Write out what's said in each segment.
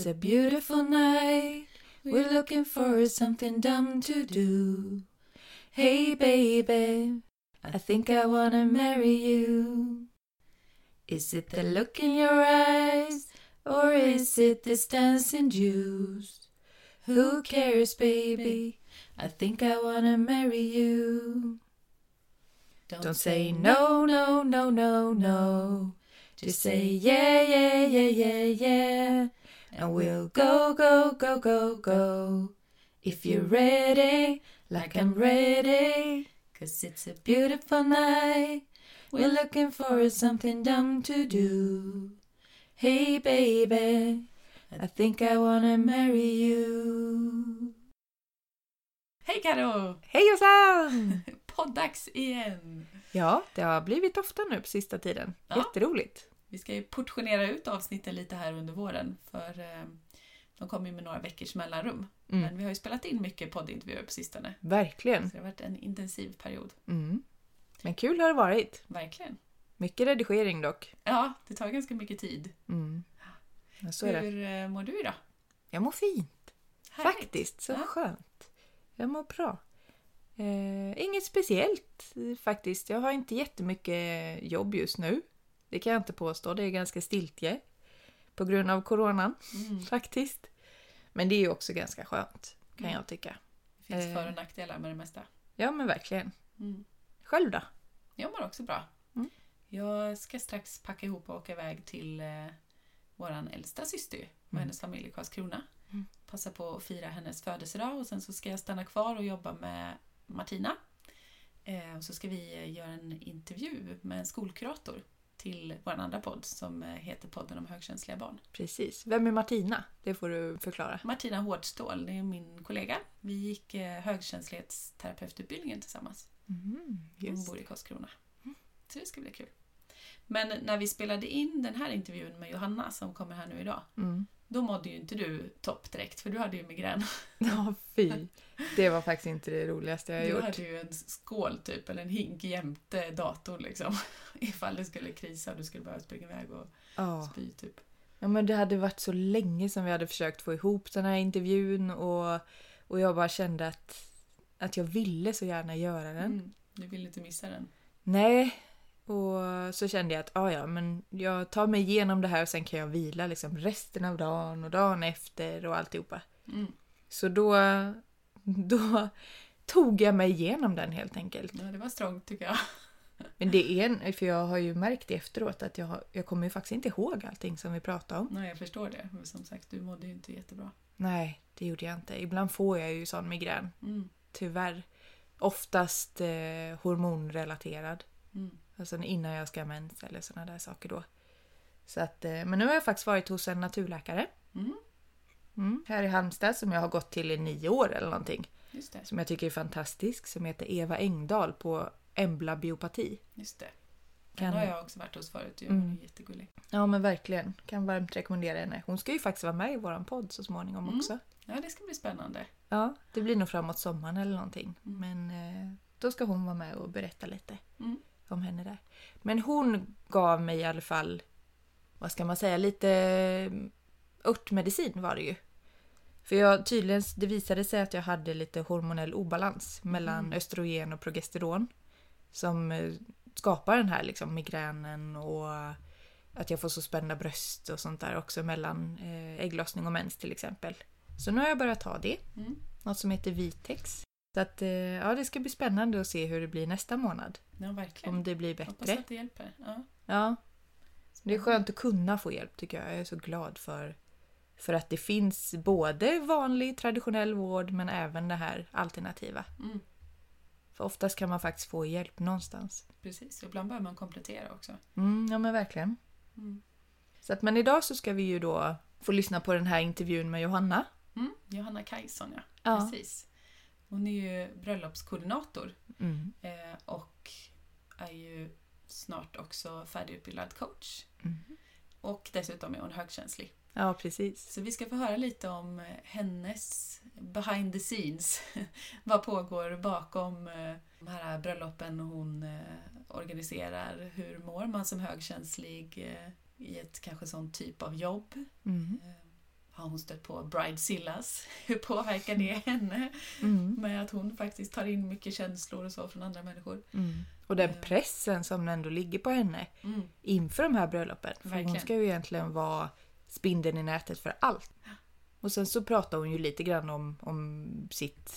It's a beautiful night. We're looking for something dumb to do. Hey, baby, I think I wanna marry you. Is it the look in your eyes, or is it this dancing juice? Who cares, baby? I think I wanna marry you. Don't say no, no, no, no, no. Just say yeah, yeah, yeah, yeah, yeah. And we'll go, go, go, go, go. If you're ready, like I'm ready. Cause it's a beautiful night. We're looking for something dumb to do. Hey, baby, I think I wanna marry you. Hej Karo! Hej Jossan! Poddags igen! Ja, det har blivit ofta nu på sista tiden. Ja. Jätteroligt. Vi ska ju portionera ut avsnitten lite här under våren för eh, de kommer ju med några veckors mellanrum. Mm. Men vi har ju spelat in mycket poddintervjuer på sistone. Verkligen. Så det har varit en intensiv period. Mm. Men kul har det varit. Verkligen. Mycket redigering dock. Ja, det tar ganska mycket tid. Mm. Ja, så är det. Hur eh, mår du idag? Jag mår fint. Härligt. Faktiskt, så Ja. skönt. Jag mår bra. Eh, inget speciellt eh, faktiskt. Jag har inte jättemycket jobb just nu. Det kan jag inte påstå. Det är ganska stiltje. På grund av coronan Mm. faktiskt. Men det är ju också ganska skönt kan Mm. jag tycka. Det finns Eh. för och nackdelar med det mesta. Ja men verkligen. Mm. Själv då? Jag mår också bra. Mm. Jag ska strax packa ihop och åka iväg till eh, våran äldsta syster och Mm. hennes familj i Karlskrona. Mm. Passa på att fira hennes födelsedag och sen så ska jag stanna kvar och jobba med Martina. Eh, och så ska vi eh, göra en intervju med en skolkurator till vår andra podd som eh, heter podden om högkänsliga barn. Precis. Vem är Martina? Det får du förklara. Martina Hårdstål, det är min kollega. Vi gick eh, högkänslighetsterapeututbildningen tillsammans. Mm, Hon bor i Karlskrona. Så det ska bli kul. Men när vi spelade in den här intervjun med Johanna som kommer här nu idag, Mm. Då mådde ju inte du topp direkt för du hade ju migrän. Ja, fy. Det var faktiskt inte det roligaste jag Du gjort. hade ju en skål typ, eller en hink jämte datorn liksom. Ifall det skulle krisa och du skulle behöva springa iväg och Ja. spy typ. Ja, men det hade varit så länge som vi hade försökt få ihop den här intervjun och, och jag bara kände att, att jag ville så gärna göra den. Mm. Du vill inte missa den. Nej, och så kände jag att ah, ja, men jag tar mig igenom det här och sen kan jag vila liksom resten av dagen och dagen efter och alltihopa. Mm. Så då, då tog jag mig igenom den helt enkelt. Ja, det var strångt tycker jag. Men det är för jag har ju märkt det efteråt att jag, jag kommer ju faktiskt inte ihåg allting som vi pratade om. Nej, jag förstår det. Men som sagt, du mådde ju inte jättebra. Nej, det gjorde jag inte. Ibland får jag ju sån migrän. Mm. Tyvärr. Oftast eh, hormonrelaterad. Mm. Alltså innan jag ska ha mens eller såna där saker då. Så att, eh, men nu har jag faktiskt varit hos en naturläkare. Mm. Mm, här i Halmstad som jag har gått till i nio år eller någonting. Som jag tycker är fantastisk. Som heter Eva Engdahl på Embla biopati. Just det. Kan- Den har jag också varit hos förut. ju. Mm. Hon är jättegullig. Ja men verkligen. Kan varmt rekommendera henne. Hon ska ju faktiskt vara med i våran podd så småningom Mm. också. Ja, det ska bli spännande. Ja, det blir nog framåt sommaren eller någonting. Mm. Men eh, då ska hon vara med och berätta lite Mm. Om henne där. Men hon gav mig i alla fall, vad ska man säga, lite eh, örtmedicin var det ju. För jag, tydligen, det visade sig att jag hade lite hormonell obalans mellan Mm. östrogen och progesteron. Som eh, skapar den här liksom, migränen och att jag får så spända bröst och sånt där också mellan eh, ägglossning och mens till exempel. Så nu har jag börjat ta det Mm. något som heter Vitex. Så att, eh, ja, det ska bli spännande att se hur det blir nästa månad. Ja, verkligen. Om det blir Hoppas bättre. att det hjälper. Ja. Ja. Det är skönt att kunna få hjälp tycker jag. Jag är så glad för, för att det finns både vanlig traditionell vård men även det här alternativa. Mm. För oftast kan man faktiskt få hjälp någonstans. Precis, ibland behöver man komplettera också. Mm, ja men verkligen. Mm. Så att, men idag så ska vi ju då få lyssna på den här intervjun med Johanna. Mm. Johanna Kajson, ja. Ja. Precis. Hon är ju bröllopskoordinator Mm. eh, och är ju snart också färdigutbildad coach. Mm. Och dessutom är hon högkänslig. Ja, precis. Så vi ska få höra lite om hennes behind the scenes. Vad pågår bakom eh, de här bröllopen hon eh, organiserar? Hur mår man som högkänslig eh, i ett kanske sån typ av jobb? Mm. Har hon stött på bridezillas. Hur påverkar det henne? Mm. Med att hon faktiskt tar in mycket känslor och så från andra människor. Mm. Och den Eh. pressen som ändå ligger på henne Mm. inför de här bröllopen. För hon Verkligen. ska ju egentligen vara spindeln i nätet för allt. Och sen så pratar hon ju lite grann om, om sitt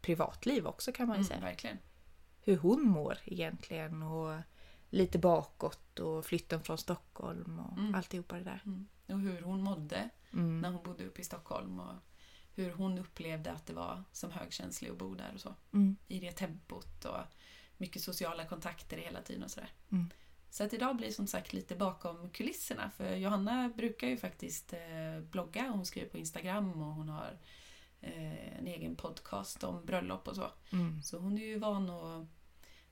privatliv också kan man ju Mm, säga. verkligen. Hur hon mår egentligen och lite bakåt och flytten från Stockholm och Mm. alltihopa det där. Mm. Och hur hon mådde Mm. när hon bodde uppe i Stockholm. Och hur hon upplevde att det var som högkänslig att bo där och så. Mm. I det tempot och mycket sociala kontakter hela tiden och sådär. Mm. Så att idag blir som sagt lite bakom kulisserna för Johanna brukar ju faktiskt eh, blogga, hon skriver på Instagram och hon har eh, en egen podcast om bröllop och så. Mm. Så hon är ju van att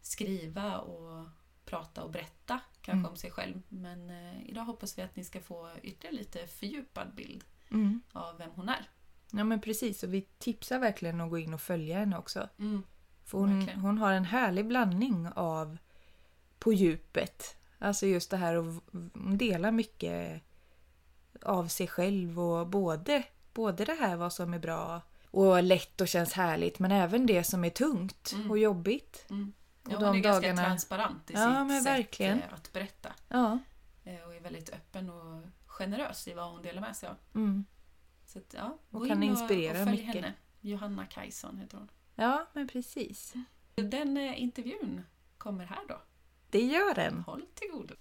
skriva och prata och berätta kanske Mm. om sig själv. Men eh, idag hoppas vi att ni ska få ytterligare lite fördjupad bild Mm. av vem hon är. Ja men precis och vi tipsar verkligen att gå in och följa henne också. Mm. För hon, hon har en härlig blandning av på djupet. Alltså just det här att hon delar mycket av sig själv och både, både det här vad som är bra och lätt och känns härligt men även det som är tungt Mm. och jobbigt. Och Ja, de hon är ganska dagarna- transparent i Ja, sitt men sätt verkligen. eh, att berätta. Ja. Eh, Och är väldigt öppen och generös i vad hon delar med sig av. Mm. Så att, ja, Och kan in inspirera och följ mycket. henne. Johanna Kajson heter hon. ja, men precis. Den eh, intervjun kommer här då. Det gör den. Håll till godo.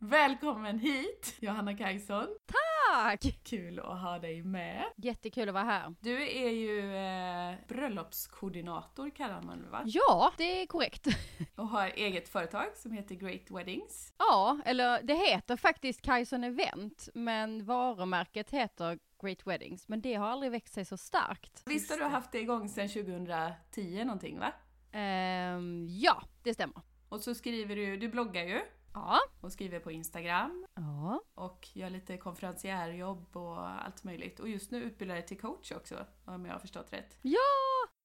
Välkommen hit Johanna Kajson. Tack! Kul att ha dig med. Jättekul att vara här. Du är ju eh, bröllopskoordinator kallar man det va? Ja, det är korrekt. Och har eget företag som heter Great Weddings. Ja, eller det heter faktiskt Kajson Event, men varumärket heter Great Weddings, men det har aldrig växt sig så starkt. Visst har du haft det igång sedan 2010 någonting va? Ehm, ja, det stämmer. Och så skriver du, du bloggar ju Ja. och skriver på Instagram Ja. och gör lite konferencierjobb och allt möjligt. Och just nu utbildar dig till coach också, om jag har förstått rätt. Ja!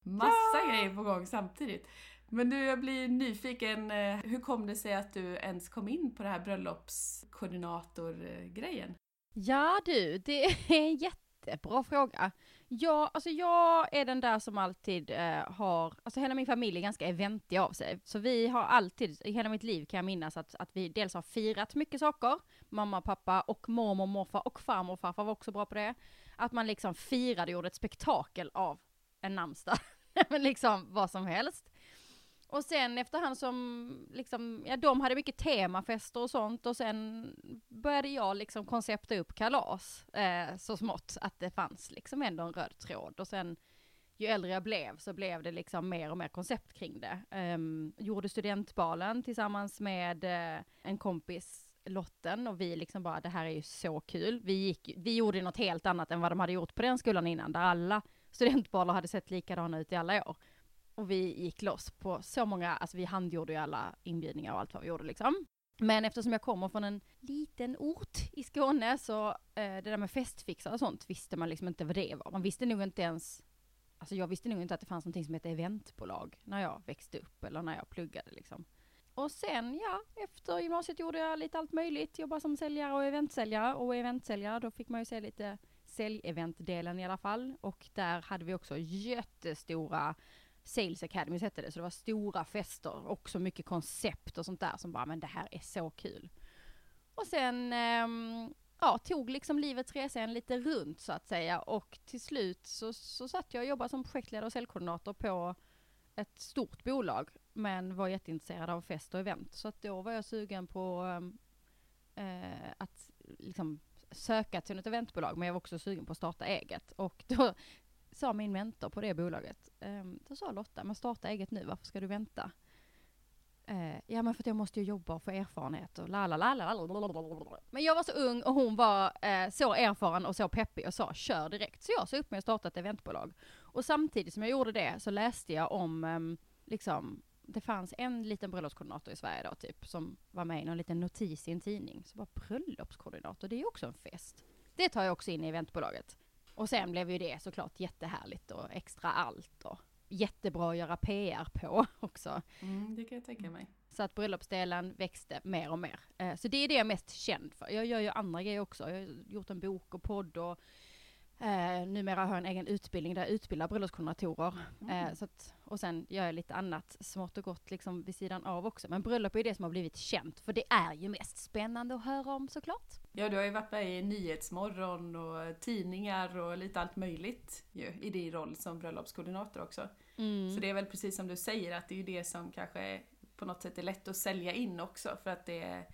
Massa grejer på gång samtidigt. Men du, jag blir nyfiken. eh, Hur kom det sig att du ens kom in på det här bröllopskoordinator-grejen? Ja du, det är en jättebra fråga. Ja, alltså jag är den där som alltid eh, har, alltså hela min familj är ganska eventig av sig. Så vi har alltid, i hela mitt liv kan jag minnas att, att vi dels har firat mycket saker, mamma, pappa och mormor, morfar och farmor och farfar var också bra på det. Att man liksom firade och gjorde ett spektakel av en namnsdag. Men liksom vad som helst. Och sen efterhand som, liksom, ja de hade mycket temafester och sånt och sen började jag liksom koncepta upp kalas eh, så smått att det fanns liksom ändå en röd tråd och sen ju äldre jag blev så blev det liksom mer och mer koncept kring det. Um, gjorde studentbalen tillsammans med uh, en kompis Lotten och vi liksom bara det här är ju så kul. Vi, gick, vi gjorde något helt annat än vad de hade gjort på den skolan innan där alla studentbaler hade sett likadana ut i alla år. Och vi gick loss på så många, alltså vi handgjorde ju alla inbjudningar och allt vad vi gjorde liksom. Men eftersom jag kommer från en liten ort i Skåne så eh, det där med festfixare och sånt visste man liksom inte vad det var. Man visste nog inte ens, alltså jag visste nog inte att det fanns någonting som hette eventbolag när jag växte upp eller när jag pluggade liksom. Och sen ja, efter gymnasiet gjorde jag lite allt möjligt, jobbade som säljare och eventsäljare och eventsäljare då fick man ju se lite säljeventdelen i alla fall och där hade vi också jättestora Sales Academy hette det, så det var stora fester, också mycket koncept och sånt där som bara, men det här är så kul. Och sen, ehm, ja, tog liksom livets resa en lite runt så att säga och till slut så, så satt jag och jobbade som projektledare och säljkoordinator på ett stort bolag, men var jätteintresserad av fest och event. Så att då var jag sugen på ehm, eh, att liksom söka till ett eventbolag, men jag var också sugen på att starta eget. Och då sa min mentor på det bolaget, då sa Lotta, men starta eget nu, varför ska du vänta? Ja men för att jag måste ju jobba och få erfarenhet och la la la la. Men jag var så ung och hon var eh, så erfaren och så peppig och sa kör direkt. Så jag sa upp mig och startade ett eventbolag. Och samtidigt som jag gjorde det så läste jag om, liksom, det fanns en liten bröllopskoordinator i Sverige då typ, som var med i någon liten notis i en tidning. Så bara bröllopskoordinator, det är ju också en fest. Det tar jag också in i eventbolaget. Och sen blev ju det såklart jättehärligt och extra allt och jättebra att göra PR på också. Mm, det kan jag tänka mig. Så att bröllopsdelen växte mer och mer. Eh, så det är det jag är mest känd för. Jag gör ju andra grejer också. Jag har gjort en bok och podd och eh, numera har jag en egen utbildning där jag utbildar bröllopskoordinatorer. Mm. Eh, så att, och sen gör jag lite annat smått och gott liksom vid sidan av också. Men bröllop är det som har blivit känt, för det är ju mest spännande att höra om såklart. Ja, du har ju varit med i Nyhetsmorgon och tidningar och lite allt möjligt ju, i din roll som bröllopskoordinator också. Så det är väl precis som du säger, att det är ju det som kanske på något sätt är lätt att sälja in också, för att det är,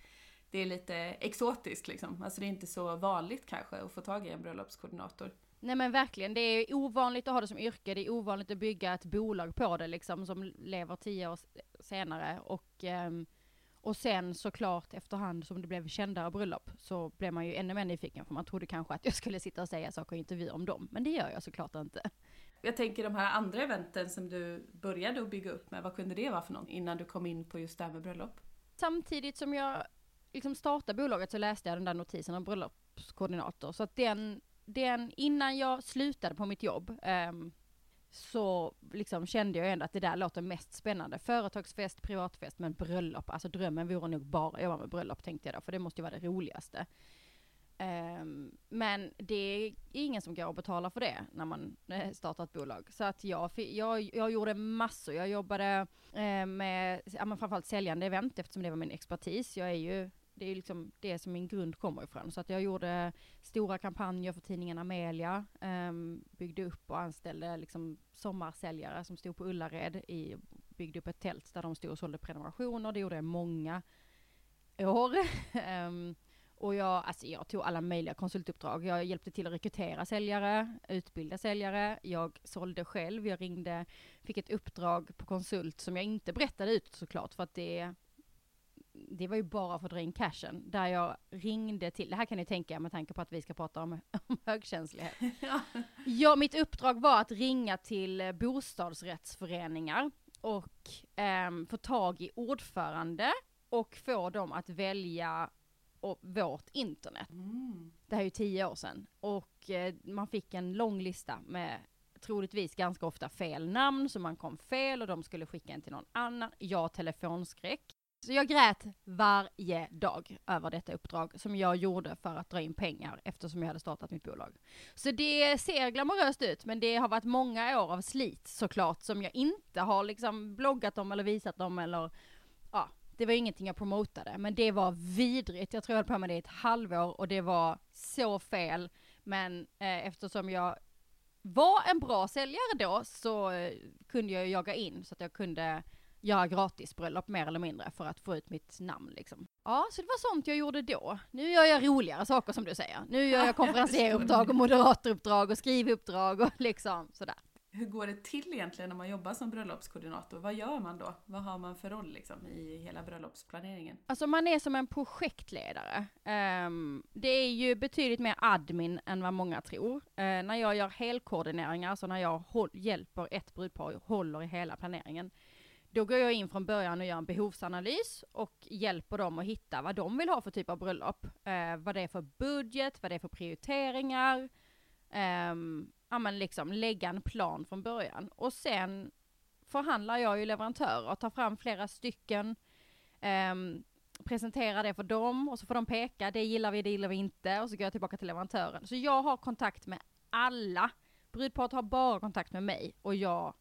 det är lite exotiskt liksom. Alltså det är inte så vanligt kanske att få tag i en bröllopskoordinator. Nej men verkligen, det är ovanligt att ha det som yrke, det är ovanligt att bygga ett bolag på det liksom som lever tio år senare. Och, ehm, och sen såklart efterhand som det blev kändare bröllop så blev man ju ännu mer nyfiken för man trodde kanske att jag skulle sitta och säga saker i intervjuer om dem, men det gör jag såklart inte. Jag tänker de här andra eventen som du började att bygga upp med, vad kunde det vara för något innan du kom in på just det här med bröllop? Samtidigt som jag liksom startade bolaget så läste jag den där notisen om bröllopskoordinator. Så att den, den innan jag slutade på mitt jobb um, så liksom kände jag ändå att det där låter mest spännande. Företagsfest, privatfest, men bröllop, alltså drömmen vore nog bara att jobba med bröllop tänkte jag då, för det måste ju vara det roligaste. Um, men det är ingen som går och betalar för det när man eh, startar ett bolag. Så att jag, jag, jag gjorde massor. Jag jobbade eh, med ja, men framförallt säljande event eftersom det var min expertis. Jag är ju, det är liksom det som min grund kommer ifrån. Så att jag gjorde stora kampanjer för tidningen Amelia, um, byggde upp och anställde liksom sommarsäljare som stod på Ullared, i, byggde upp ett tält där de stod och sålde prenumerationer. Det gjorde jag många år. um, och jag, alltså jag tog alla möjliga konsultuppdrag. Jag hjälpte till att rekrytera säljare, utbilda säljare. Jag sålde själv. Jag ringde, fick ett uppdrag på konsult som jag inte berättade ut såklart för att det det var ju bara för att dra in cashen. Där jag ringde till, det här kan ni tänka med tanke på att vi ska prata om, om högkänslighet. Ja. Ja, mitt uppdrag var att ringa till eh, bostadsrättsföreningar och ehm, få tag i ordförande och få dem att välja och, vårt internet. Mm. Det här är ju tio år sedan. Och eh, man fick en lång lista med troligtvis ganska ofta fel namn, så man kom fel och de skulle skicka en till någon annan. Jag har telefonskräck. Så jag grät varje dag över detta uppdrag som jag gjorde för att dra in pengar eftersom jag hade startat mitt bolag. Så det ser glamoröst ut, men det har varit många år av slit såklart som jag inte har liksom bloggat om eller visat om eller ja, det var ingenting jag promotade, men det var vidrigt. Jag tror jag höll på med det i ett halvår och det var så fel. Men eh, eftersom jag var en bra säljare då så eh, kunde jag jaga in så att jag kunde göra gratisbröllop mer eller mindre för att få ut mitt namn liksom. Ja, så det var sånt jag gjorde då. Nu gör jag roligare saker som du säger. Nu gör jag konferenseruppdrag och moderatoruppdrag och skrivuppdrag och liksom sådär. Hur går det till egentligen när man jobbar som bröllopskoordinator? Vad gör man då? Vad har man för roll liksom, i hela bröllopsplaneringen? Alltså man är som en projektledare. Ehm, det är ju betydligt mer admin än vad många tror. Eh, när jag gör helkoordineringar, alltså när jag hjälper ett brudpar och håller i hela planeringen, då går jag in från början och gör en behovsanalys och hjälper dem att hitta vad de vill ha för typ av bröllop. Eh, vad det är för budget, vad det är för prioriteringar. Eh, ja men liksom lägga en plan från början. Och sen förhandlar jag ju leverantörer, tar fram flera stycken, eh, presenterar det för dem och så får de peka, det gillar vi, det gillar vi inte och så går jag tillbaka till leverantören. Så jag har kontakt med alla. Brudparet har bara kontakt med mig och jag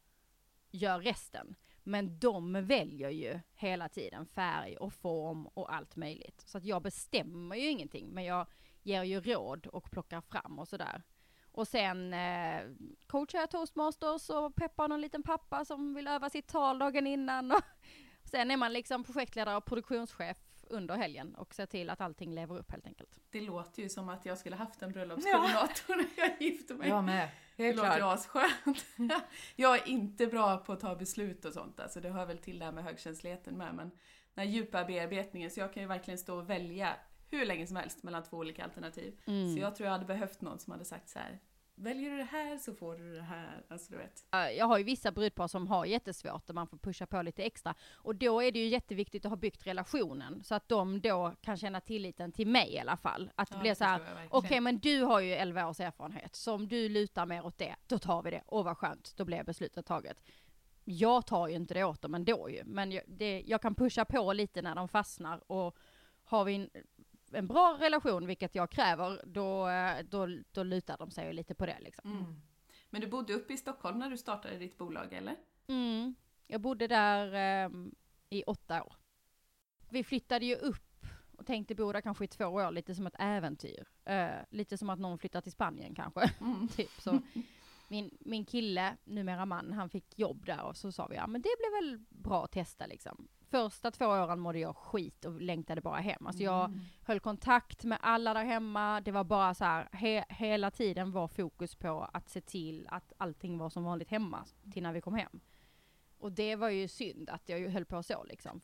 gör resten. Men de väljer ju hela tiden färg och form och allt möjligt. Så att jag bestämmer ju ingenting, men jag ger ju råd och plockar fram och sådär. Och sen eh, coachar jag toastmasters och peppar någon liten pappa som vill öva sitt tal dagen innan. Och sen är man liksom projektledare och produktionschef under helgen och ser till att allting lever upp helt enkelt. Det låter ju som att jag skulle haft en bröllopskoordinator när jag gifte mig. Jag med. Det Helt låter asskönt. jag är inte bra på att ta beslut och sånt, alltså det hör väl till det här med högkänsligheten med, men den här djupa bearbetningen, så jag kan ju verkligen stå och välja hur länge som helst mellan två olika alternativ. Mm. Så jag tror jag hade behövt någon som hade sagt så här. Väljer du det här så får du det här. Alltså du vet. Jag har ju vissa brudpar som har jättesvårt och man får pusha på lite extra. Och då är det ju jätteviktigt att ha byggt relationen så att de då kan känna tilliten till mig i alla fall. Att det Ja, blir så här, okej men du har ju 11 års erfarenhet, så om du lutar mer åt det, då tar vi det. Åh vad skönt, då blev beslutet taget. Jag tar ju inte det åt dem ändå ju, men jag, det, jag kan pusha på lite när de fastnar och har vi en, en bra relation, vilket jag kräver, då, eh, då, då lutar de sig lite på det liksom. Mm. Men du bodde uppe i Stockholm när du startade ditt bolag eller? Mm. Jag bodde där ehm, i åtta år. Vi flyttade ju upp och tänkte bo där kanske i två år, lite som ett äventyr. Eh, lite som att någon flyttar till Spanien kanske. Mm. typ så. Min, min kille, numera man, han fick jobb där och så sa vi ja men det blev väl bra att testa liksom. Första två åren mådde jag skit och längtade bara hem. Alltså jag Mm. höll kontakt med alla där hemma. Det var bara så här, he, hela tiden var fokus på att se till att allting var som vanligt hemma till när vi kom hem. Och det var ju synd att jag höll på så liksom.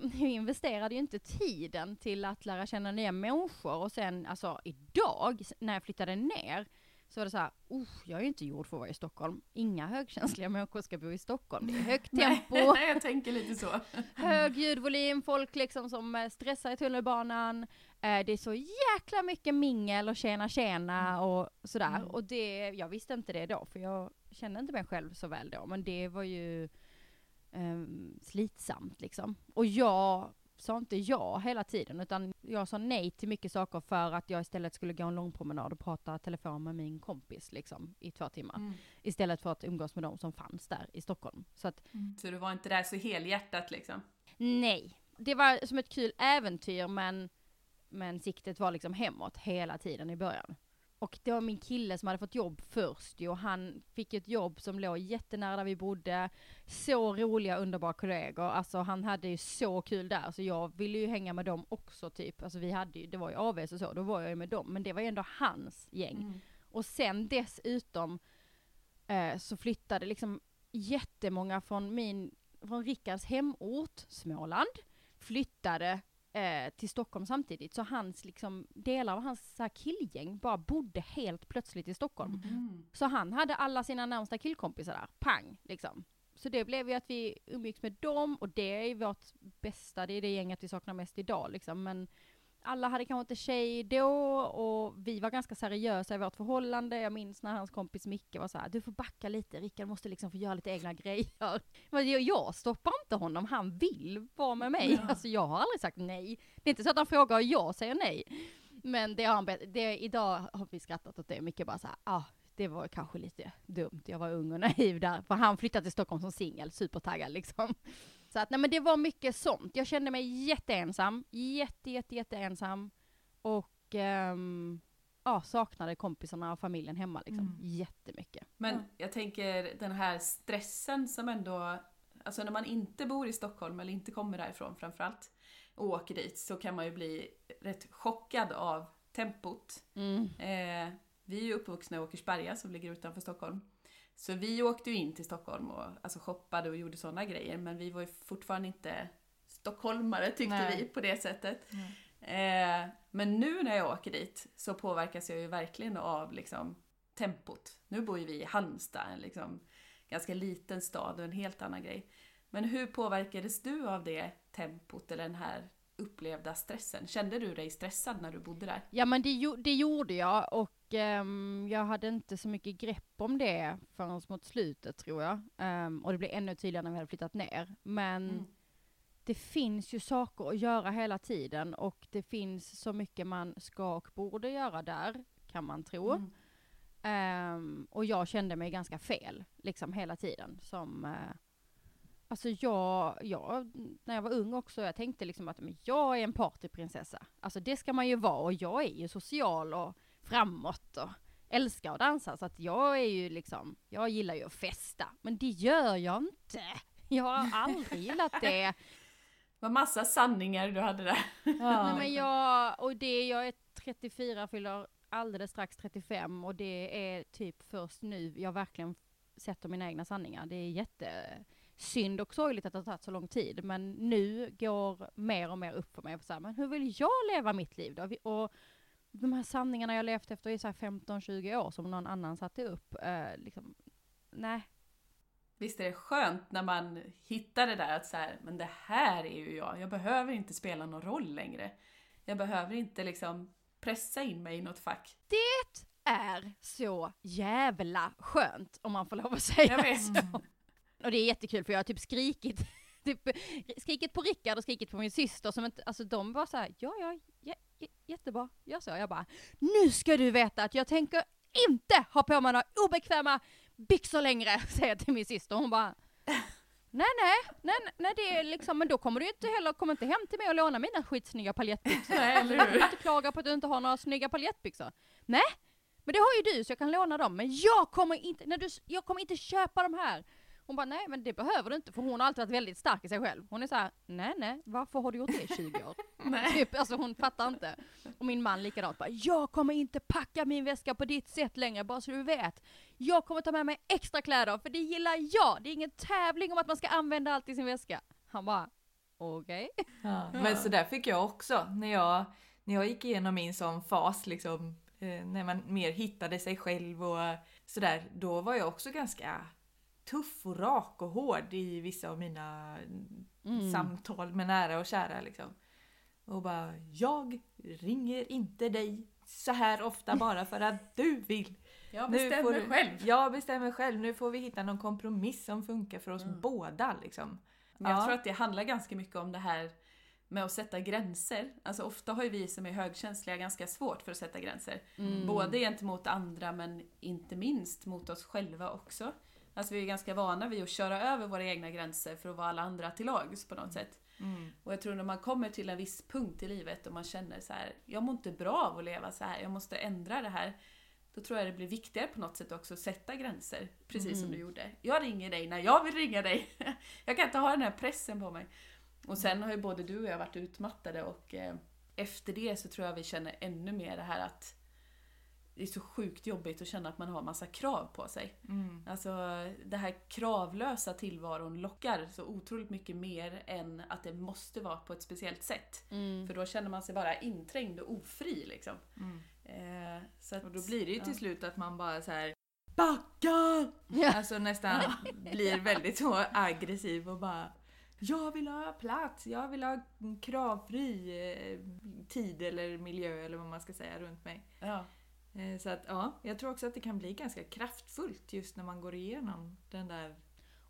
Jag investerade ju inte tiden till att lära känna nya människor och sen alltså idag när jag flyttade ner så var det så här, oh, jag är ju inte gjord för att vara i Stockholm. Inga högkänsliga människor ska bo i Stockholm. Det är högt tempo, Nej, jag tänker lite så. hög ljudvolym, folk liksom som eh, stressar i tunnelbanan. Eh, Det är så jäkla mycket mingel och tjena tjena och sådär. Mm. Och det, jag visste inte det då för jag kände inte mig själv så väl då. Men det var ju ehm, slitsamt liksom. Och jag sa inte ja hela tiden utan jag sa nej till mycket saker för att jag istället skulle gå en lång promenad och prata telefon med min kompis liksom i två timmar. Mm. Istället för att umgås med de som fanns där i Stockholm. Så att Så du var inte där så helhjärtat liksom? Nej, det var som ett kul äventyr men, men siktet var liksom hemåt hela tiden i början. Och det var min kille som hade fått jobb först ju och han fick ett jobb som låg jättenära där vi bodde. Så roliga, underbara kollegor. Alltså han hade ju så kul där så jag ville ju hänga med dem också typ. Alltså vi hade ju, det var ju AVS och så, då var jag ju med dem. Men det var ju ändå hans gäng. Mm. Och sen dessutom eh, så flyttade liksom jättemånga från min, från Rickards hemort, Småland, flyttade eh, till Stockholm samtidigt. Så hans liksom, delar av hans så här, killgäng bara bodde helt plötsligt i Stockholm. Mm. Så han hade alla sina närmsta killkompisar där, pang liksom. Så det blev ju att vi umgicks med dem och det är vårt bästa, det är det gänget vi saknar mest idag liksom. Men alla hade kanske inte tjej då och vi var ganska seriösa i vårt förhållande. Jag minns när hans kompis Micke var så här: du får backa lite, Rickard måste liksom få göra lite egna grejer. Men jag, stoppar inte honom, han vill vara med mig. Ja. Alltså jag har aldrig sagt nej. Det är inte så att han frågar och jag säger nej. Men det har han, det, idag har vi skrattat åt det, Micke bara så här, ah, det var kanske lite dumt, jag var ung och naiv där. För han flyttade till Stockholm som singel, supertaggad liksom. Så att nej men det var mycket sånt. Jag kände mig jätteensam, jätte, jätte, jätteensam. Och ehm, ja, saknade kompisarna och familjen hemma liksom. Mm. Jättemycket. Men Ja. jag tänker den här stressen som ändå, alltså när man inte bor i Stockholm eller inte kommer därifrån framförallt och åker dit så kan man ju bli rätt chockad av tempot. Mm. Eh, vi är ju uppvuxna i Åkersberga som ligger utanför Stockholm. Så vi åkte ju in till Stockholm och alltså shoppade och gjorde sådana grejer men vi var ju fortfarande inte stockholmare tyckte Nej. vi på det sättet. Eh, men nu när jag åker dit så påverkas jag ju verkligen av liksom, tempot. Nu bor ju vi i Halmstad, en liksom, ganska liten stad och en helt annan grej. Men hur påverkades du av det tempot eller den här upplevda stressen? Kände du dig stressad när du bodde där? Ja men det, det gjorde jag och ehm, jag hade inte så mycket grepp om det förrän mot slutet tror jag. Ehm, och det blev ännu tydligare när vi hade flyttat ner. Men Mm. det finns ju saker att göra hela tiden och det finns så mycket man ska och borde göra där, kan man tro. Mm. Ehm, och jag kände mig ganska fel, liksom hela tiden. Som, eh, alltså jag, jag, när jag var ung också, jag tänkte liksom att men jag är en partyprinsessa. Alltså det ska man ju vara och jag är ju social och framåt och älskar att dansa. Så att jag är ju liksom, jag gillar ju att festa. Men det gör jag inte. Jag har aldrig gillat det. Det var massa sanningar du hade där. Nej men jag, och det, jag är 34, fyller alldeles strax 35 och det är typ först nu jag verkligen sätter mina egna sanningar. Det är jättesynd och sorgligt att det har tagit så lång tid men nu går mer och mer upp för mig. Så här, men hur vill jag leva mitt liv då? Och de här sanningarna jag levt efter i så här 15-20 år som någon annan satte upp, eh, liksom, nej. Visst är det skönt när man hittar det där att så här, men det här är ju jag. Jag behöver inte spela någon roll längre. Jag behöver inte liksom pressa in mig i något fack. är så jävla skönt om man får lov att säga Jag vet. så. Och det är jättekul för jag har typ skrikit, typ, skrikit på Rickard och skrikit på min syster som inte, alltså de var så här, ja, ja jättebra, gör så. Jag bara, nu ska du veta att jag tänker inte ha på mig några obekväma byxor längre, säger jag till min syster. Hon bara, nej nej, nej, nej det är liksom, men då kommer du inte heller, kommer inte hem till mig och låna mina skitsnygga paljettbyxor. Nej, eller Du hur? kan inte klaga på att du inte har några snygga paljettbyxor. Nej, men det har ju du så jag kan låna dem. Men jag kommer inte, när du, jag kommer inte köpa de här. Hon bara, nej men det behöver du inte för hon har alltid varit väldigt stark i sig själv. Hon är så här, nej nej, varför har du gjort det i 20 år? Nej. Typ, alltså hon fattar inte. Och min man likadant, bara, jag kommer inte packa min väska på ditt sätt längre, bara så du vet. Jag kommer ta med mig extra kläder, för det gillar jag. Det är ingen tävling om att man ska använda allt i sin väska. Han bara, okej. Ja, men så där fick jag också när jag, när jag gick igenom min sån fas liksom. Eh, när man mer hittade sig själv och sådär. Då var jag också ganska tuff och rak och hård i vissa av mina Mm. samtal med nära och kära liksom. Och bara, jag ringer inte dig så här ofta bara för att du vill. Jag bestämmer du- själv. Jag bestämmer själv, nu får vi hitta någon kompromiss som funkar för oss Mm. båda liksom. Men jag Ja. tror att det handlar ganska mycket om det här med att sätta gränser. Alltså ofta har ju vi som är högkänsliga ganska svårt för att sätta gränser. Mm. Både gentemot andra men inte minst mot oss själva också. Alltså vi är ganska vana vid att köra över våra egna gränser för att vara alla andra till lags på något sätt. Mm. Och jag tror när man kommer till en viss punkt i livet och man känner så här, jag mår inte bra av att leva så här, jag måste ändra det här. Då tror jag det blir viktigare på något sätt också att sätta gränser, precis som Mm. du gjorde. Jag ringer dig när jag vill ringa dig. jag kan inte ha den här pressen på mig. Och sen har ju både du och jag varit utmattade och eh, efter det så tror jag vi känner ännu mer det här att det är så sjukt jobbigt att känna att man har massa krav på sig. Mm. Alltså det här kravlösa tillvaron lockar så otroligt mycket mer än att det måste vara på ett speciellt sätt. Mm. För då känner man sig bara inträngd och ofri liksom. Mm. Eh, så att, Och då blir det ju till ja. slut att man bara så här BACKA! Ja. Alltså nästan blir väldigt så aggressiv och bara Jag vill ha plats, jag vill ha kravfri eh, tid eller miljö eller vad man ska säga runt mig. Ja, Så att ja, jag tror också att det kan bli ganska kraftfullt just när man går igenom den där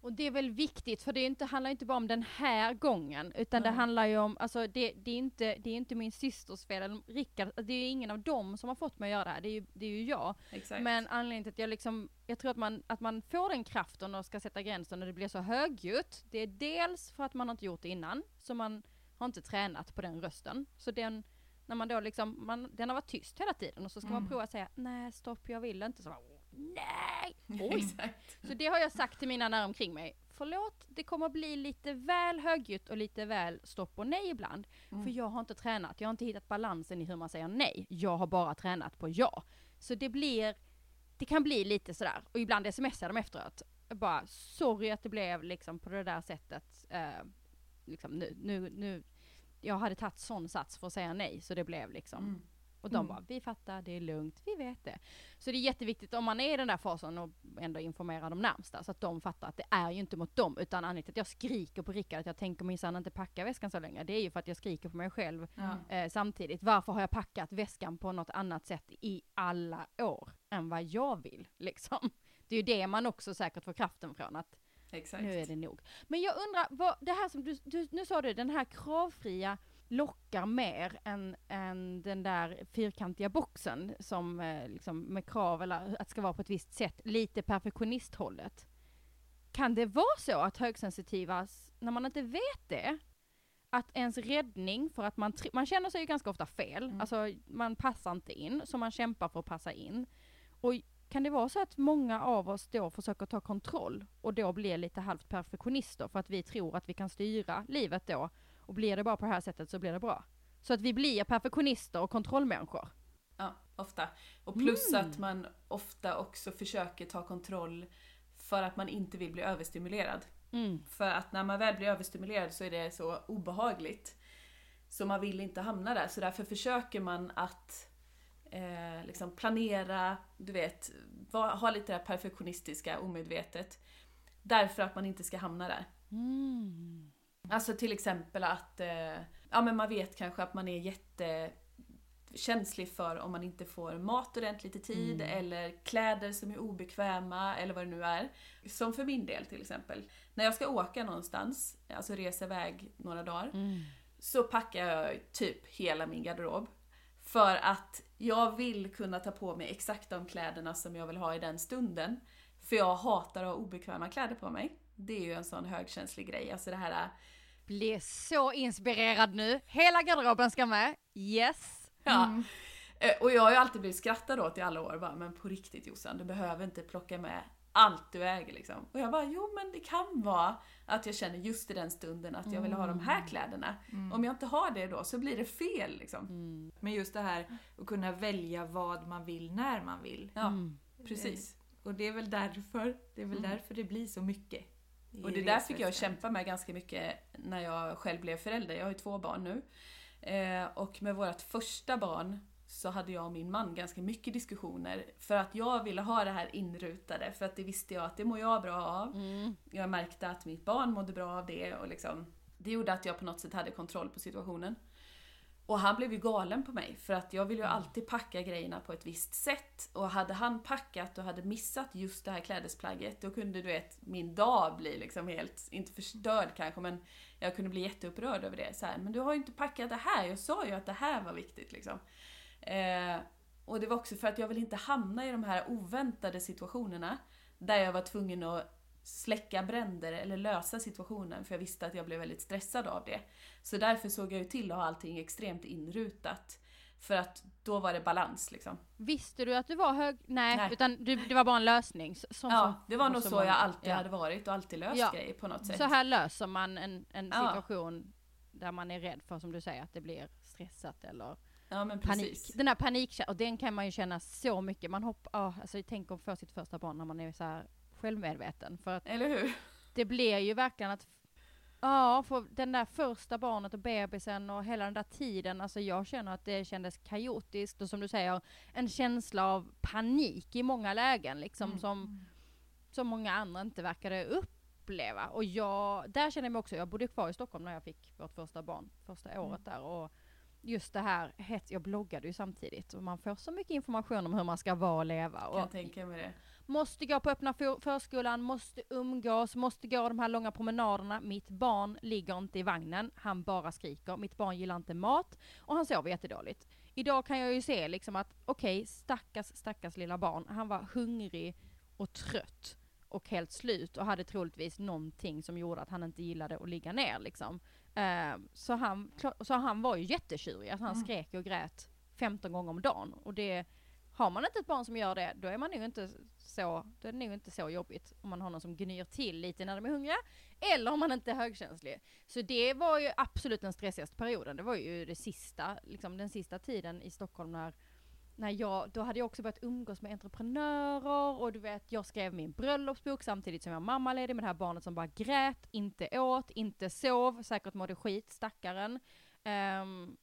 Och det är väl viktigt, för det inte, handlar inte bara om den här gången, utan det Nej. handlar ju om, alltså det, det, är inte, det är inte min systers fel, eller Rickard, det är ju ingen av dem som har fått mig att göra det här, det är ju, det är ju jag. exakt. Men anledningen till att jag liksom, jag tror att man, att man får den kraften och ska sätta gränsen när det blir så högljutt, det är dels för att man har inte gjort det innan, så man har inte tränat på den rösten. Så den, när man då liksom, man, den har varit tyst hela tiden och så ska man Mm. prova att säga nej stopp jag vill inte, så bara, nej! Oj! Så det har jag sagt till mina nära omkring mig. Förlåt, det kommer bli lite väl högljutt och lite väl stopp och nej ibland. Mm. För jag har inte tränat, jag har inte hittat balansen i hur man säger nej. Jag har bara tränat på ja. Så det blir, det kan bli lite sådär. Och ibland smsar de efteråt. Bara, sorry att det blev liksom på det där sättet. Eh, liksom nu, nu, nu. Jag hade tagit sån sats för att säga nej, så det blev liksom. Mm. Och de Mm. bara, vi fattar, det är lugnt, vi vet det. Så det är jätteviktigt om man är i den där fasen och ändå informera de närmsta så att de fattar att det är ju inte mot dem utan anledningen till att jag skriker på Rickard att jag tänker minsann inte packa väskan så länge. Det är ju för att jag skriker på mig själv Ja. eh, samtidigt. Varför har jag packat väskan på något annat sätt i alla år än vad jag vill liksom? Det är ju det man också säkert får kraften från att Exakt. nu är det nog. Men jag undrar, vad, det här som du, du, nu sa du, den här kravfria lockar mer än, än den där fyrkantiga boxen som eh, liksom med krav eller att ska vara på ett visst sätt, lite perfektionisthållet. Kan det vara så att högsensitiva, när man inte vet det, att ens räddning för att man, man känner sig ju ganska ofta fel, Mm. alltså man passar inte in, så man kämpar för att passa in. Och kan det vara så att många av oss då försöker ta kontroll och då blir lite halvt perfektionister för att vi tror att vi kan styra livet då och blir det bara på det här sättet så blir det bra. Så att vi blir perfektionister och kontrollmänniskor. Ja, ofta. Och plus Mm. att man ofta också försöker ta kontroll för att man inte vill bli överstimulerad. Mm. För att när man väl blir överstimulerad så är det så obehagligt. Så man vill inte hamna där. Så därför försöker man att eh, liksom planera, du vet, va, ha lite det här perfektionistiska omedvetet. Därför att man inte ska hamna där. Mm. Alltså till exempel att eh, ja, men man vet kanske att man är jätte känslig för om man inte får mat ordentligt i tid Mm. eller kläder som är obekväma eller vad det nu är. Som för min del till exempel. När jag ska åka någonstans, alltså resa iväg några dagar, Mm. så packar jag typ hela min garderob. För att jag vill kunna ta på mig exakt de kläderna som jag vill ha i den stunden. För jag hatar att ha obekväma kläder på mig. Det är ju en sån högkänslig grej. Alltså det här Blir så inspirerad nu. Hela garderoben ska med. Yes. Ja. Eh, Och jag har ju alltid blivit skrattad åt i alla år bara, men på riktigt Jossan, du behöver inte plocka med allt du äger liksom. Och jag bara, jo men det kan vara att jag känner just i den stunden att jag vill ha de här kläderna. Om jag inte har det då så blir det fel liksom. Men just det här att kunna välja vad man vill när man vill. Ja, Mm. precis. Och det är väl därför det, är väl Mm. därför det blir så mycket. Och det där fick jag kämpa med ganska mycket när jag själv blev förälder. Jag har ju två barn nu. Eh, och med vårt första barn så hade jag och min man ganska mycket diskussioner. För att jag ville ha det här inrutade, för att det visste jag att det mår jag bra av. Mm. Jag märkte att mitt barn mådde bra av det och liksom, det gjorde att jag på något sätt hade kontroll på situationen. Och han blev ju galen på mig för att jag vill ju alltid packa grejerna på ett visst sätt. Och hade han packat och hade missat just det här klädesplagget då kunde du vet min dag bli liksom helt, inte förstörd kanske men jag kunde bli jätteupprörd över det. Så här, men du har ju inte packat det här, jag sa ju att det här var viktigt liksom. Eh, och det var också för att jag vill inte hamna i de här oväntade situationerna där jag var tvungen att släcka bränder eller lösa situationen för jag visste att jag blev väldigt stressad av det. Så därför såg jag ju till att ha allting extremt inrutat. För att då var det balans liksom. Visste du att du var hög? Nej, Nej. utan du, det var bara en lösning. Så, som, Ja, det var nog så man- jag alltid ja. hade varit och alltid löst Ja. grejer på något sätt. Så här löser man en, en Ja. situation där man är rädd för, som du säger, att det blir stressat eller Ja men panik. Den här panik, och den kan man ju känna så mycket. Man hoppar, oh, alltså tänk att få sitt första barn när man är så här självmedveten. För att Eller hur? det blir ju verkligen att Ja, för den där första barnet och bebisen och hela den där tiden, alltså jag känner att det kändes kaotiskt och som du säger, en känsla av panik i många lägen liksom Mm. som, som många andra inte verkade uppleva. Och jag, där känner jag mig också, jag bodde kvar i Stockholm när jag fick vårt första barn, första året där och just det här, hets, jag bloggade ju samtidigt och man får så mycket information om hur man ska vara och leva. Kan Och tänka mig det. Måste gå på öppna för- förskolan, måste umgås, måste gå de här långa promenaderna. Mitt barn ligger inte i vagnen, han bara skriker. Mitt barn gillar inte mat och han sover jättedåligt. Idag kan jag ju se liksom att okej, stackars, stackars lilla barn. Han var hungrig och trött och helt slut och hade troligtvis någonting som gjorde att han inte gillade att ligga ner liksom. Eh, så, han, så han var ju jättetjurig, att han Mm. skrek och grät 15 gånger om dagen. Och det, har man inte ett barn som gör det, då är man nog inte så, då är det nog inte så jobbigt om man har någon som gnyr till lite när de är hungriga, eller om man inte är högkänslig. Så det var ju absolut den stressigaste perioden, det var ju det sista, liksom den sista tiden i Stockholm när när jag, då hade jag också börjat umgås med entreprenörer och du vet, jag skrev min bröllopsbok samtidigt som jag var mammaledig med det här barnet som bara grät, inte åt, inte sov, säkert mådde skit, stackaren. Ehm,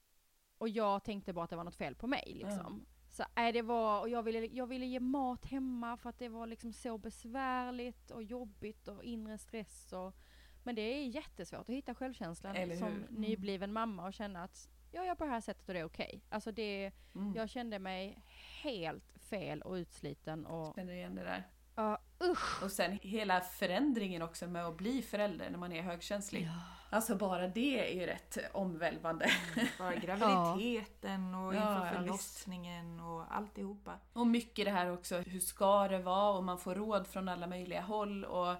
och jag tänkte bara att det var något fel på mig liksom. Så nej, det var, och jag ville, jag ville ge mat hemma för att det var liksom så besvärligt och jobbigt och inre stress och men det är jättesvårt att hitta självkänslan som hur? nybliven mamma och känna att jag gör på det här sättet och det är okej. Alltså det, Mm. jag kände mig helt fel och utsliten och Känner igen det där. ja, usch. Och sen hela förändringen också med att bli förälder när man är högkänslig. Alltså bara det är ju rätt omvälvande. Bara graviditeten och Ja, inför ja, förlossningen och alltihopa. Och mycket det här också, hur ska det vara? Och man får råd från alla möjliga håll. Och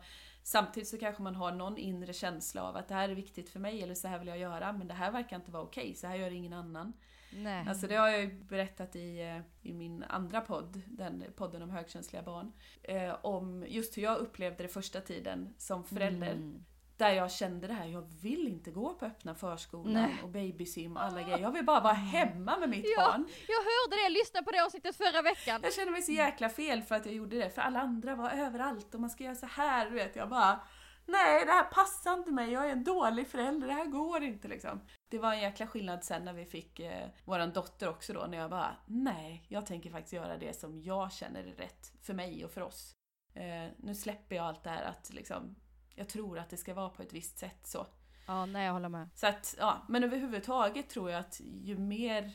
samtidigt så kanske man har någon inre känsla av att det här är viktigt för mig eller så här vill jag göra. Men det här verkar inte vara okej, så här gör ingen annan. Nej. Alltså det har jag ju berättat i, eh, i min andra podd, den podden om högkänsliga barn. Eh, om just hur jag upplevde det första tiden som förälder. Mm. Där jag kände det här, jag vill inte gå på öppna förskolan Nej. och babysim och alla grejer. Jag vill bara vara hemma med mitt Ja. barn. Jag hörde det, lyssna på det avsnittet förra veckan. Jag kände mig så jäkla fel för att jag gjorde det, för alla andra var överallt och man ska göra så här, du vet. Jag bara, nej det här passar inte mig, jag är en dålig förälder, det här går inte liksom. Det var en jäkla skillnad sen när vi fick eh, våran dotter också då, när jag bara, nej, jag tänker faktiskt göra det som jag känner är rätt för mig och för oss. Eh, nu släpper jag allt det här att liksom, jag tror att det ska vara på ett visst sätt så. Ja, nej jag håller med. Så att, ja, men överhuvudtaget tror jag att ju mer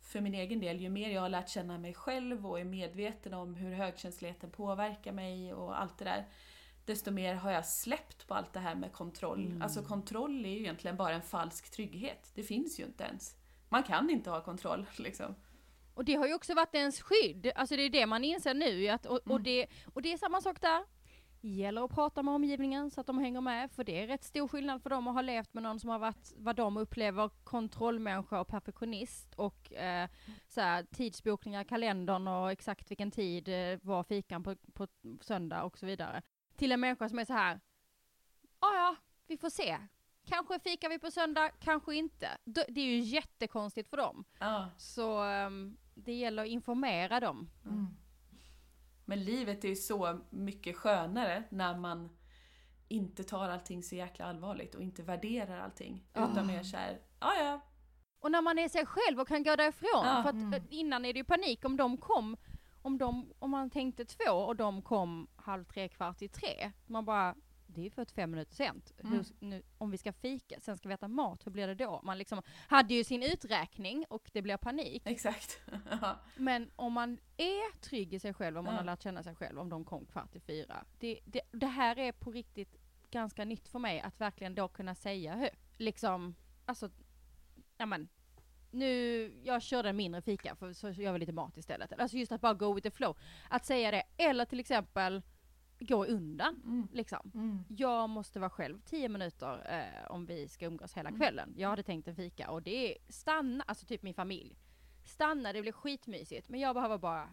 för min egen del, ju mer jag har lärt känna mig själv och är medveten om hur högkänsligheten påverkar mig och allt det där, desto mer har jag släppt på allt det här med kontroll. Mm. Alltså kontroll är ju egentligen bara en falsk trygghet. Det finns ju inte ens. Man kan inte ha kontroll liksom. Och det har ju också varit ens skydd, alltså det är det man inser nu att, och, och, Mm. det, och det är samma sak där. Gäller att prata med omgivningen så att de hänger med, för det är rätt stor skillnad för dem att ha levt med någon som har varit, vad de upplever, kontrollmänniska och perfektionist och eh, så här, tidsbokningar, kalendern och exakt vilken tid eh, var fikan på, på söndag och så vidare. Till en människa som är så här, "Ja, ja, vi får se. Kanske fikar vi på söndag, kanske inte. Det är ju jättekonstigt för dem. Ja. Så ehm, det gäller att informera dem. Mm. Men livet är ju så mycket skönare när man inte tar allting så jäkla allvarligt och inte värderar allting. Utan mer såhär, ja ja, Och när man är sig själv och kan gå därifrån. Ja, för att mm. eh, innan är det ju panik om de kom, om, de, om man tänkte två och de kom halv tre, kvart i tre. Man bara, det är ju 45 minuter sent. Mm. Hur, nu, om vi ska fika, sen ska vi äta mat, hur blir det då? Man liksom hade ju sin uträkning och det blir panik. exakt. Men om man är trygg i sig själv, om man Ja. har lärt känna sig själv, om de kom kvart i fyra. Det, det, det här är på riktigt ganska nytt för mig, att verkligen då kunna säga högt. Liksom, alltså, ja men, nu, jag körde en mindre fika för så gör vi lite mat istället. Alltså just att bara go with the flow. Att säga det, eller till exempel gå undan. Mm. Liksom. Mm. Jag måste vara själv 10 minuter eh, om vi ska umgås hela Mm. kvällen. Jag hade tänkt en fika och det är stanna, alltså typ min familj. Stanna, det blir skitmysigt men jag behöver bara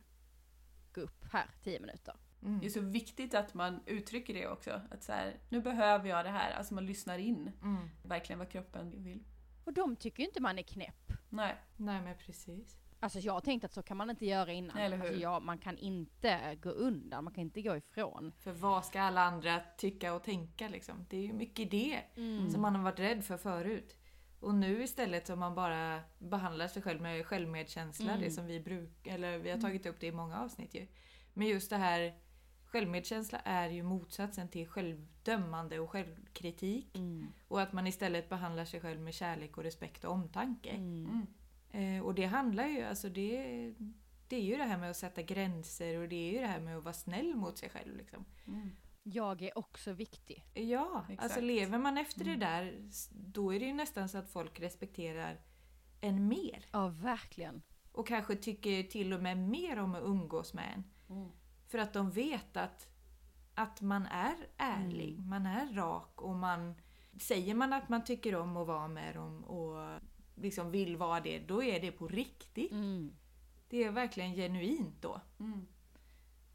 gå upp här 10 minuter. Mm. Det är så viktigt att man uttrycker det också. Att så här, nu behöver jag det här. Alltså man lyssnar in Mm. verkligen vad kroppen vill. Och de tycker ju inte man är knäpp. Nej, Nej men precis. Alltså jag har tänkt att så kan man inte göra innan. Eller hur? Alltså jag, man kan inte gå undan, man kan inte gå ifrån. För vad ska alla andra tycka och tänka liksom? Det är ju mycket det Mm. som man har varit rädd för förut. Och nu istället om man bara behandlar sig själv med självmedkänsla, Mm. det som vi brukar, eller vi har tagit upp det i många avsnitt ju. Men just det här, självmedkänsla är ju motsatsen till självdömande och självkritik. Mm. Och att man istället behandlar sig själv med kärlek och respekt och omtanke. Mm. Eh, och det handlar ju, alltså det, det är ju det här med att sätta gränser och det är ju det här med att vara snäll mot sig själv. Liksom. Mm. Jag är också viktig. Ja, Exakt. alltså lever man efter Mm. det där, då är det ju nästan så att folk respekterar en mer. Ja, verkligen. Och kanske tycker till och med mer om att umgås med en. Mm. För att de vet att, att man är ärlig, Mm. man är rak och man... Säger man att man tycker om att vara med dem och liksom vill vara det, då är det på riktigt. Mm. Det är verkligen genuint då. Mm.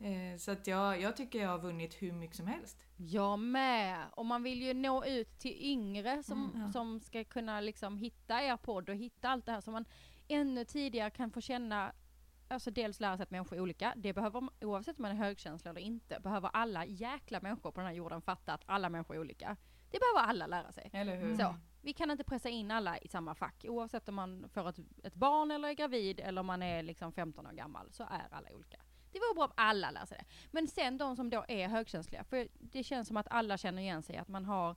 Eh, Så att jag, jag tycker jag har vunnit hur mycket som helst. Jag med! Och man vill ju nå ut till yngre som, Mm, ja. som ska kunna liksom hitta er podd och hitta allt det här så man ännu tidigare kan få känna Alltså dels lära sig att människor är olika, det behöver man, oavsett om man är högkänslig eller inte, behöver alla jäkla människor på den här jorden fatta att alla människor är olika. Det behöver alla lära sig. Eller hur? Mm. Så, vi kan inte pressa in alla i samma fack, oavsett om man får ett, ett barn eller är gravid eller om man är liksom 15 år gammal, så är alla olika. Det vore bra om alla lär sig det. Men sen de som då är högkänsliga, för det känns som att alla känner igen sig, att man har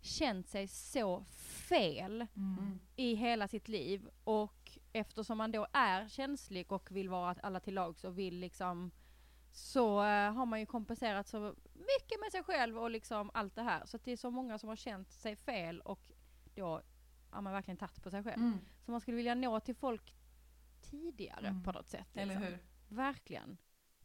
känt sig så fel Mm. i hela sitt liv och eftersom man då är känslig och vill vara alla till lags och vill liksom så eh, har man ju kompenserat så mycket med sig själv och liksom allt det här. Så det är så många som har känt sig fel och då har man verkligen tagit på sig själv. Mm. Så man skulle vilja nå till folk tidigare Mm. på något sätt. Eller liksom. hur? Verkligen.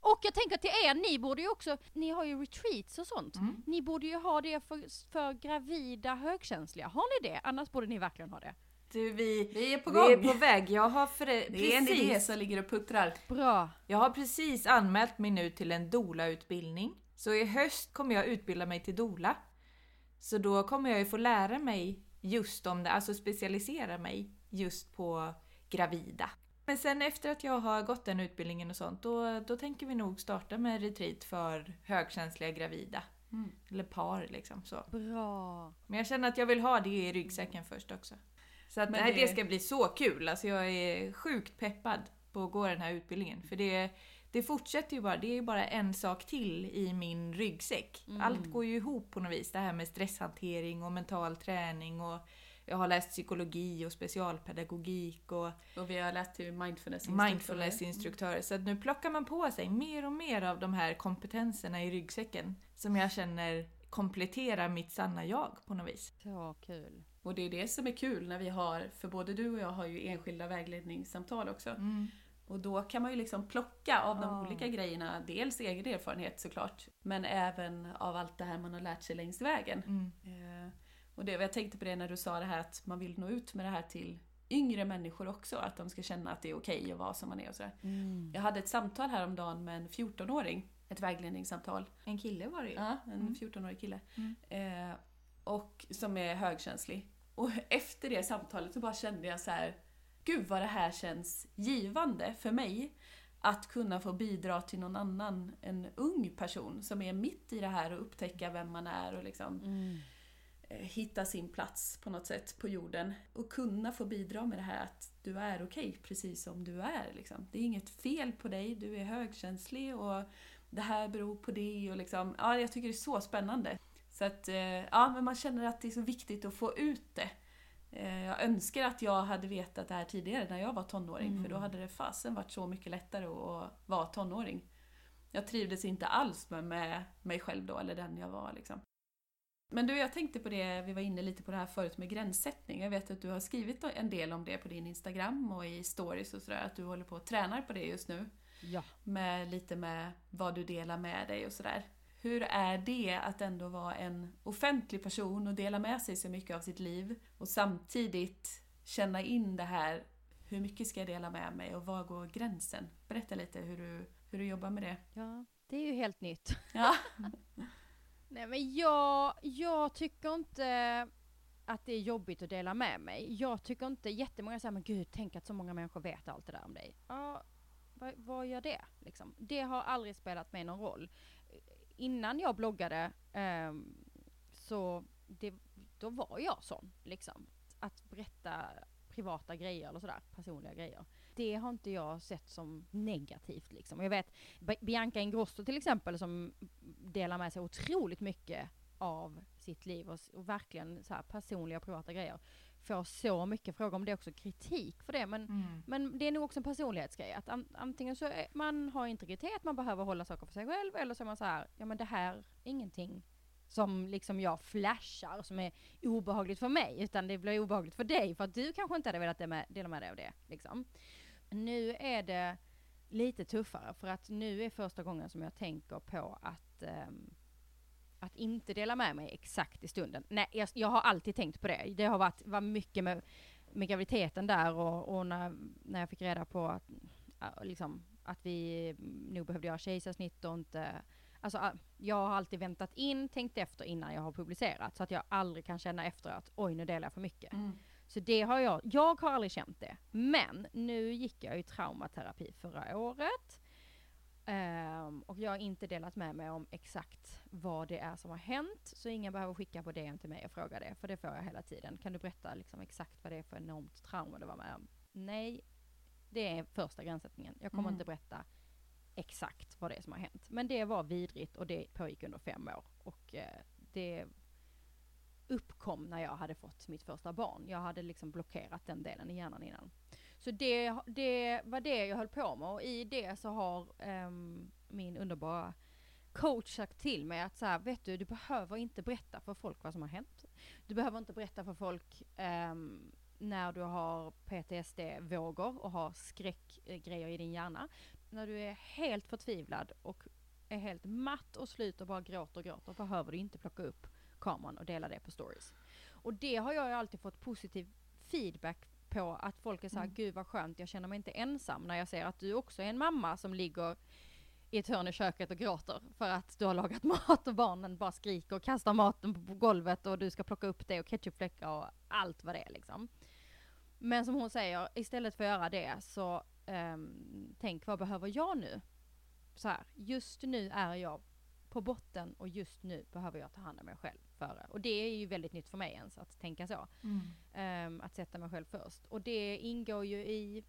Och jag tänker till er, ni borde ju också, ni har ju retreats och sånt. Mm. Ni borde ju ha det för, för gravida högkänsliga. Har ni det? Annars borde ni verkligen ha det. Du, vi, Vi är på vi gång! är på väg. Jag har, för, Det är en precis, idé som ligger och puttrar. Bra. jag har precis anmält mig nu till en doula-utbildning. Så i höst kommer jag utbilda mig till doula. Så då kommer jag ju få lära mig just om det, alltså specialisera mig just på gravida. Men sen efter att jag har gått den utbildningen och sånt, då, då tänker vi nog starta med retreat för högkänsliga gravida. Mm. Eller par liksom så. Bra. Men jag känner att jag vill ha det i ryggsäcken först också. Så att nej, det- det ska bli så kul. Alltså jag är sjukt peppad på att gå den här utbildningen. För det, det fortsätter ju bara. Det är ju bara en sak till i min ryggsäck. Mm. Allt går ju ihop på något vis. Det här med stresshantering och mental träning och jag har läst psykologi och specialpedagogik och Och vi har lärt till mindfulness mindfulnessinstruktörer. Så att nu plockar man på sig mer och mer av de här kompetenserna i ryggsäcken som jag känner kompletterar mitt sanna jag på något vis. Så kul. Och det är det som är kul när vi har, för både du och jag har ju enskilda vägledningssamtal också. Och då kan man ju liksom plocka av de Ja. olika grejerna, dels egen erfarenhet såklart, men även av allt det här man har lärt sig längs vägen. Mm. Eh, och det, jag tänkte på det när du sa det här att man vill nå ut med det här till yngre människor också, att de ska känna att det är okej att vara som man är och sådär. Mm. Jag hade ett samtal häromdagen med en 14-åring, ett vägledningssamtal. En kille var det ju. Ja, en Mm. 14-årig kille. Mm. Eh, och som är högkänslig. Och efter det samtalet så bara kände jag så här. Gud vad det här känns givande för mig. Att kunna få bidra till någon annan, en ung person som är mitt i det här och upptäcka vem man är och liksom Mm. eh, hitta sin plats på något sätt på jorden. Och kunna få bidra med det här att du är okej precis som du är. Liksom. Det är inget fel på dig, du är högkänslig och det här beror på det. Och liksom, ja, jag tycker det är så spännande. Så att, eh, ja, men man känner att det är så viktigt att få ut det. Eh, Jag önskar att jag hade vetat det här tidigare när jag var tonåring, Mm. för då hade det fasen varit så mycket lättare att vara tonåring. Jag trivdes inte alls med, med mig själv då, eller den jag var. Liksom. Men du, jag tänkte på det, vi var inne lite på det här förut med gränssättning. Jag vet att du har skrivit en del om det på din Instagram och i stories och sådär, att du håller på och tränar på det just nu. Ja. Med lite med vad du delar med dig och sådär. Hur är det att ändå vara en offentlig person och dela med sig så mycket av sitt liv och samtidigt känna in det här, hur mycket ska jag dela med mig och var går gränsen? Berätta lite hur du, hur du jobbar med det. ja, det är ju helt nytt. Ja. Nej men jag, jag tycker inte att det är jobbigt att dela med mig. Jag tycker inte, jättemånga säger men gud tänk att så många människor vet allt det där om dig. Ja, vad, vad gör det liksom? Det har aldrig spelat mig någon roll. Innan jag bloggade eh, så det, då var jag sån liksom. Att berätta privata grejer eller sådär, personliga grejer. Det har inte jag sett som negativt liksom. Jag vet Bianca Ingrosso till exempel som delar med sig otroligt mycket av sitt liv och, och verkligen så här personliga och privata grejer. Får så mycket frågor om det också, kritik för det. Men, Mm. men det är nog också en personlighetsgrej. Att an, antingen så är, man har integritet, man behöver hålla saker för sig själv. Eller så är man så här, ja men det här är ingenting som liksom jag flashar som är obehagligt för mig. Utan det blir obehagligt för dig för att du kanske inte hade velat dela med, dig av det. Liksom. Nu är det lite tuffare för att nu är första gången som jag tänker på att ehm, att inte dela med mig exakt i stunden. Nej, jag, jag har alltid tänkt på det. Det har varit, var mycket med, med graviditeten där och, och när, när jag fick reda på att, liksom, att vi nog behövde göra kejsarsnitt och inte Alltså jag har alltid väntat in, tänkt efter innan jag har publicerat så att jag aldrig kan känna efter att oj nu delar jag för mycket. Så det har jag, jag har aldrig känt det. Men nu gick jag i traumaterapi förra året. Ehm, och jag har inte delat med mig om exakt vad det är som har hänt. Så ingen behöver skicka på DM till mig och fråga det, för det får jag hela tiden. Kan du berätta liksom exakt vad det är för enormt trauma du var med om? Nej, det är första gränssättningen. Jag kommer Mm. inte berätta exakt vad det är som har hänt. Men det var vidrigt och det pågick under fem år. Och eh, det uppkom när jag hade fått mitt första barn. Jag hade liksom blockerat den delen i hjärnan innan. Så det, det var det jag höll på med och i det så har um, min underbara coach sagt till mig att så här, vet du, du behöver inte berätta för folk vad som har hänt. Du behöver inte berätta för folk um, när du har PTSD-vågor och har skräckgrejer i din hjärna. När du är helt förtvivlad och är helt matt och slut och bara gråter och gråter behöver du inte plocka upp kameran och dela det på stories. Och det har jag ju alltid fått positiv feedback på att folk är såhär, Mm. gud vad skönt, jag känner mig inte ensam när jag ser att du också är en mamma som ligger i ett hörn i köket och gråter för att du har lagat mat och barnen bara skriker och kastar maten på- golvet och du ska plocka upp det och ketchupfläckar och allt vad det är liksom. Men som hon säger, istället för att göra det så ehm, tänk vad behöver jag nu? Så här, just nu är jag på botten och just nu behöver jag ta hand om mig själv före. Och det är ju väldigt nytt för mig ens att tänka så. Mm. Ehm, att sätta mig själv först. Och det ingår ju i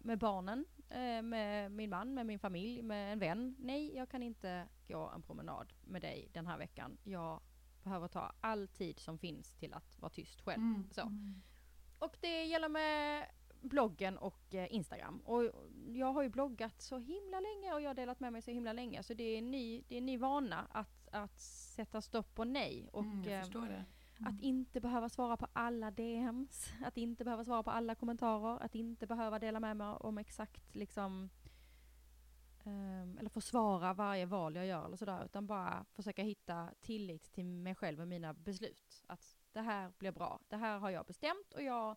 med barnen, eh, med min man, med min familj, med en vän. Nej, jag kan inte gå en promenad med dig den här veckan. Jag behöver ta all tid som finns till att vara tyst själv. Mm. Så. Och det gäller med bloggen och eh, Instagram. Och jag har ju bloggat så himla länge och jag har delat med mig så himla länge. Så det är en ny, det är en ny vana att, att sätta stopp på nej. Och Mm, jag eh, förstår det. att inte behöva svara på alla DMs, att inte behöva svara på alla kommentarer, att inte behöva dela med mig om exakt liksom ehm, eller försvara varje val jag gör eller sådär, utan bara försöka hitta tillit till mig själv och mina beslut. Att det här blir bra, det här har jag bestämt och jag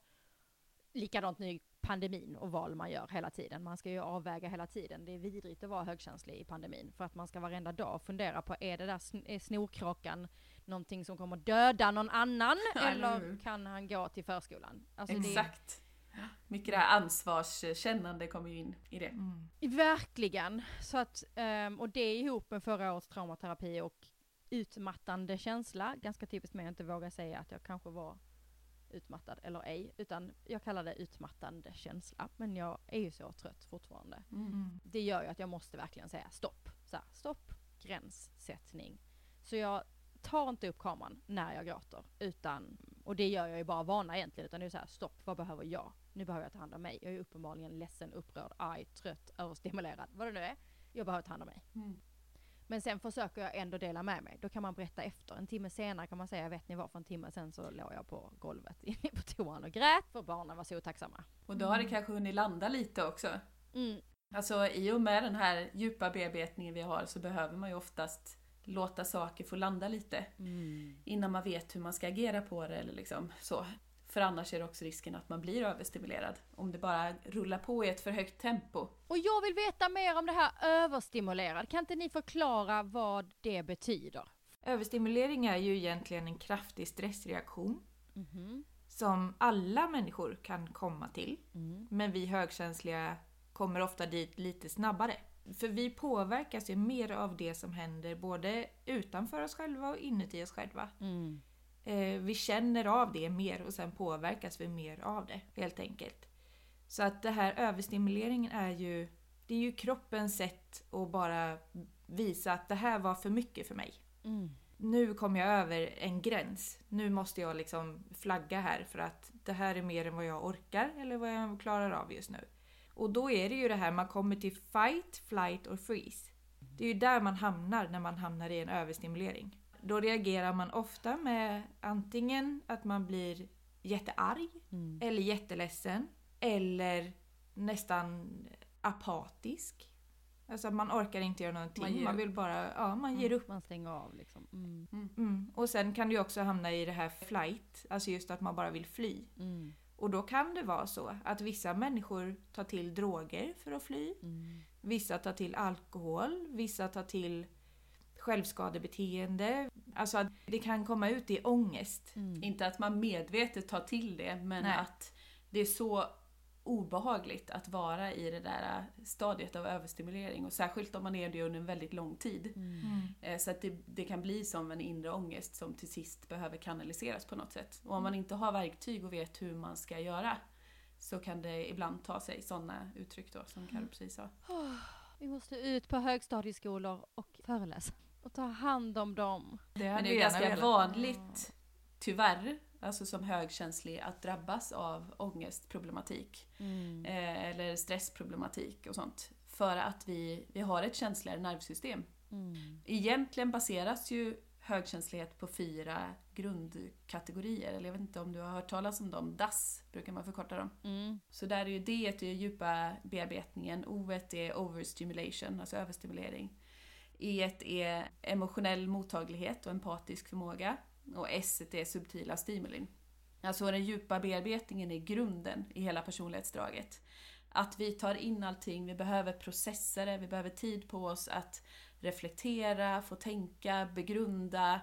Likadant nu i pandemin och val man gör hela tiden. Man ska ju avväga hela tiden. Det är vidrigt att vara högkänslig i pandemin för att man ska varenda dag fundera på är det där sn- är snorkråkan någonting som kommer döda någon annan eller kan han gå till förskolan? Alltså det- Exakt. Mycket det här ansvarskännande kommer ju in i det. Verkligen. Så att, ehm, och det ihop med förra årets traumaterapi och utmattande känsla, ganska typiskt mig att inte våga säga att jag kanske var utmattad eller ej, utan jag kallar det utmattande känsla. Men jag är ju så trött fortfarande. Mm. Det gör ju att jag måste verkligen säga stopp. Så här, stopp, gränssättning. Så jag tar inte upp kameran när jag gråter, utan, och det gör jag ju bara vana egentligen, utan det är så här, stopp, vad behöver jag? Nu behöver jag ta hand om mig. Jag är uppenbarligen ledsen, upprörd, arg, trött, överstimulerad, vad det nu är. Jag behöver ta hand om mig. Mm. Men sen försöker jag ändå dela med mig. Då kan man berätta efter. En timme senare kan man säga, vet ni vad, för en timme sen så låg jag på golvet inne på toan och grät för barnen var så otacksamma. Och då har det kanske hunnit landa lite också. Mm. Alltså i och med den här djupa bearbetningen vi har så behöver man ju oftast låta saker få landa lite innan man vet hur man ska agera på det eller liksom så. För annars är det också risken att man blir överstimulerad om det bara rullar på i ett för högt tempo. Och jag vill veta mer om det här överstimulerad. Kan inte ni förklara vad det betyder? Överstimulering är ju egentligen en kraftig stressreaktion Mhm. som alla människor kan komma till. Mm. Men vi högkänsliga kommer ofta dit lite snabbare. För vi påverkas ju mer av det som händer både utanför oss själva och inuti oss själva. Mm. Eh, vi känner av det mer och sen påverkas vi mer av det helt enkelt. Så att det här överstimuleringen är ju, det är ju kroppens sätt att bara visa att det här var för mycket för mig. Mm. Nu kom jag över en gräns. Nu måste jag liksom flagga här för att det här är mer än vad jag orkar eller vad jag klarar av just nu. Och då är det ju det här, man kommer till fight, flight och freeze. Det är ju där man hamnar när man hamnar i en överstimulering. Då reagerar man ofta med antingen att man blir jättearg Mm. eller jätteledsen eller nästan apatisk. Alltså man orkar inte göra någonting. Man Man, vill bara, ja man ger upp. Man stänger av liksom. Mm. Mm. Och sen kan du också hamna i det här flight, alltså just att man bara vill fly. Mm. Och då kan det vara så att vissa människor tar till droger för att fly. Mm. Vissa tar till alkohol, vissa tar till självskadebeteende. Alltså att det kan komma ut i ångest. Mm. Inte att man medvetet tar till det, men Nej. att det är så obehagligt att vara i det där stadiet av överstimulering och särskilt om man är det under en väldigt lång tid. Mm. Eh, Så att det, det kan bli som en inre ångest som till sist behöver kanaliseras på något sätt. Och om man inte har verktyg och vet hur man ska göra så kan det ibland ta sig sådana uttryck då, som Karo precis sa. Vi måste ut på högstadieskolor och föreläsa. Och ta hand om dem. Det Men det är ganska velat. vanligt, tyvärr, alltså som högkänslig, att drabbas av ångestproblematik. Mm. eh, eller stressproblematik och sånt. För att vi, vi har ett känsligare nervsystem. Mm. Egentligen baseras ju högkänslighet på fyra grundkategorier, eller jag vet inte om du har hört talas om dem, DAS brukar man förkorta dem. Mm. Så där är ju D är ju djupa bearbetningen, O är overstimulation, alltså överstimulering. E är emotionell mottaglighet och empatisk förmåga. Och S är subtila stimulin. Alltså den djupa bearbetningen är grunden i hela personlighetsdraget. Att vi tar in allting, vi behöver processa det, vi behöver tid på oss att reflektera, få tänka, begrunda,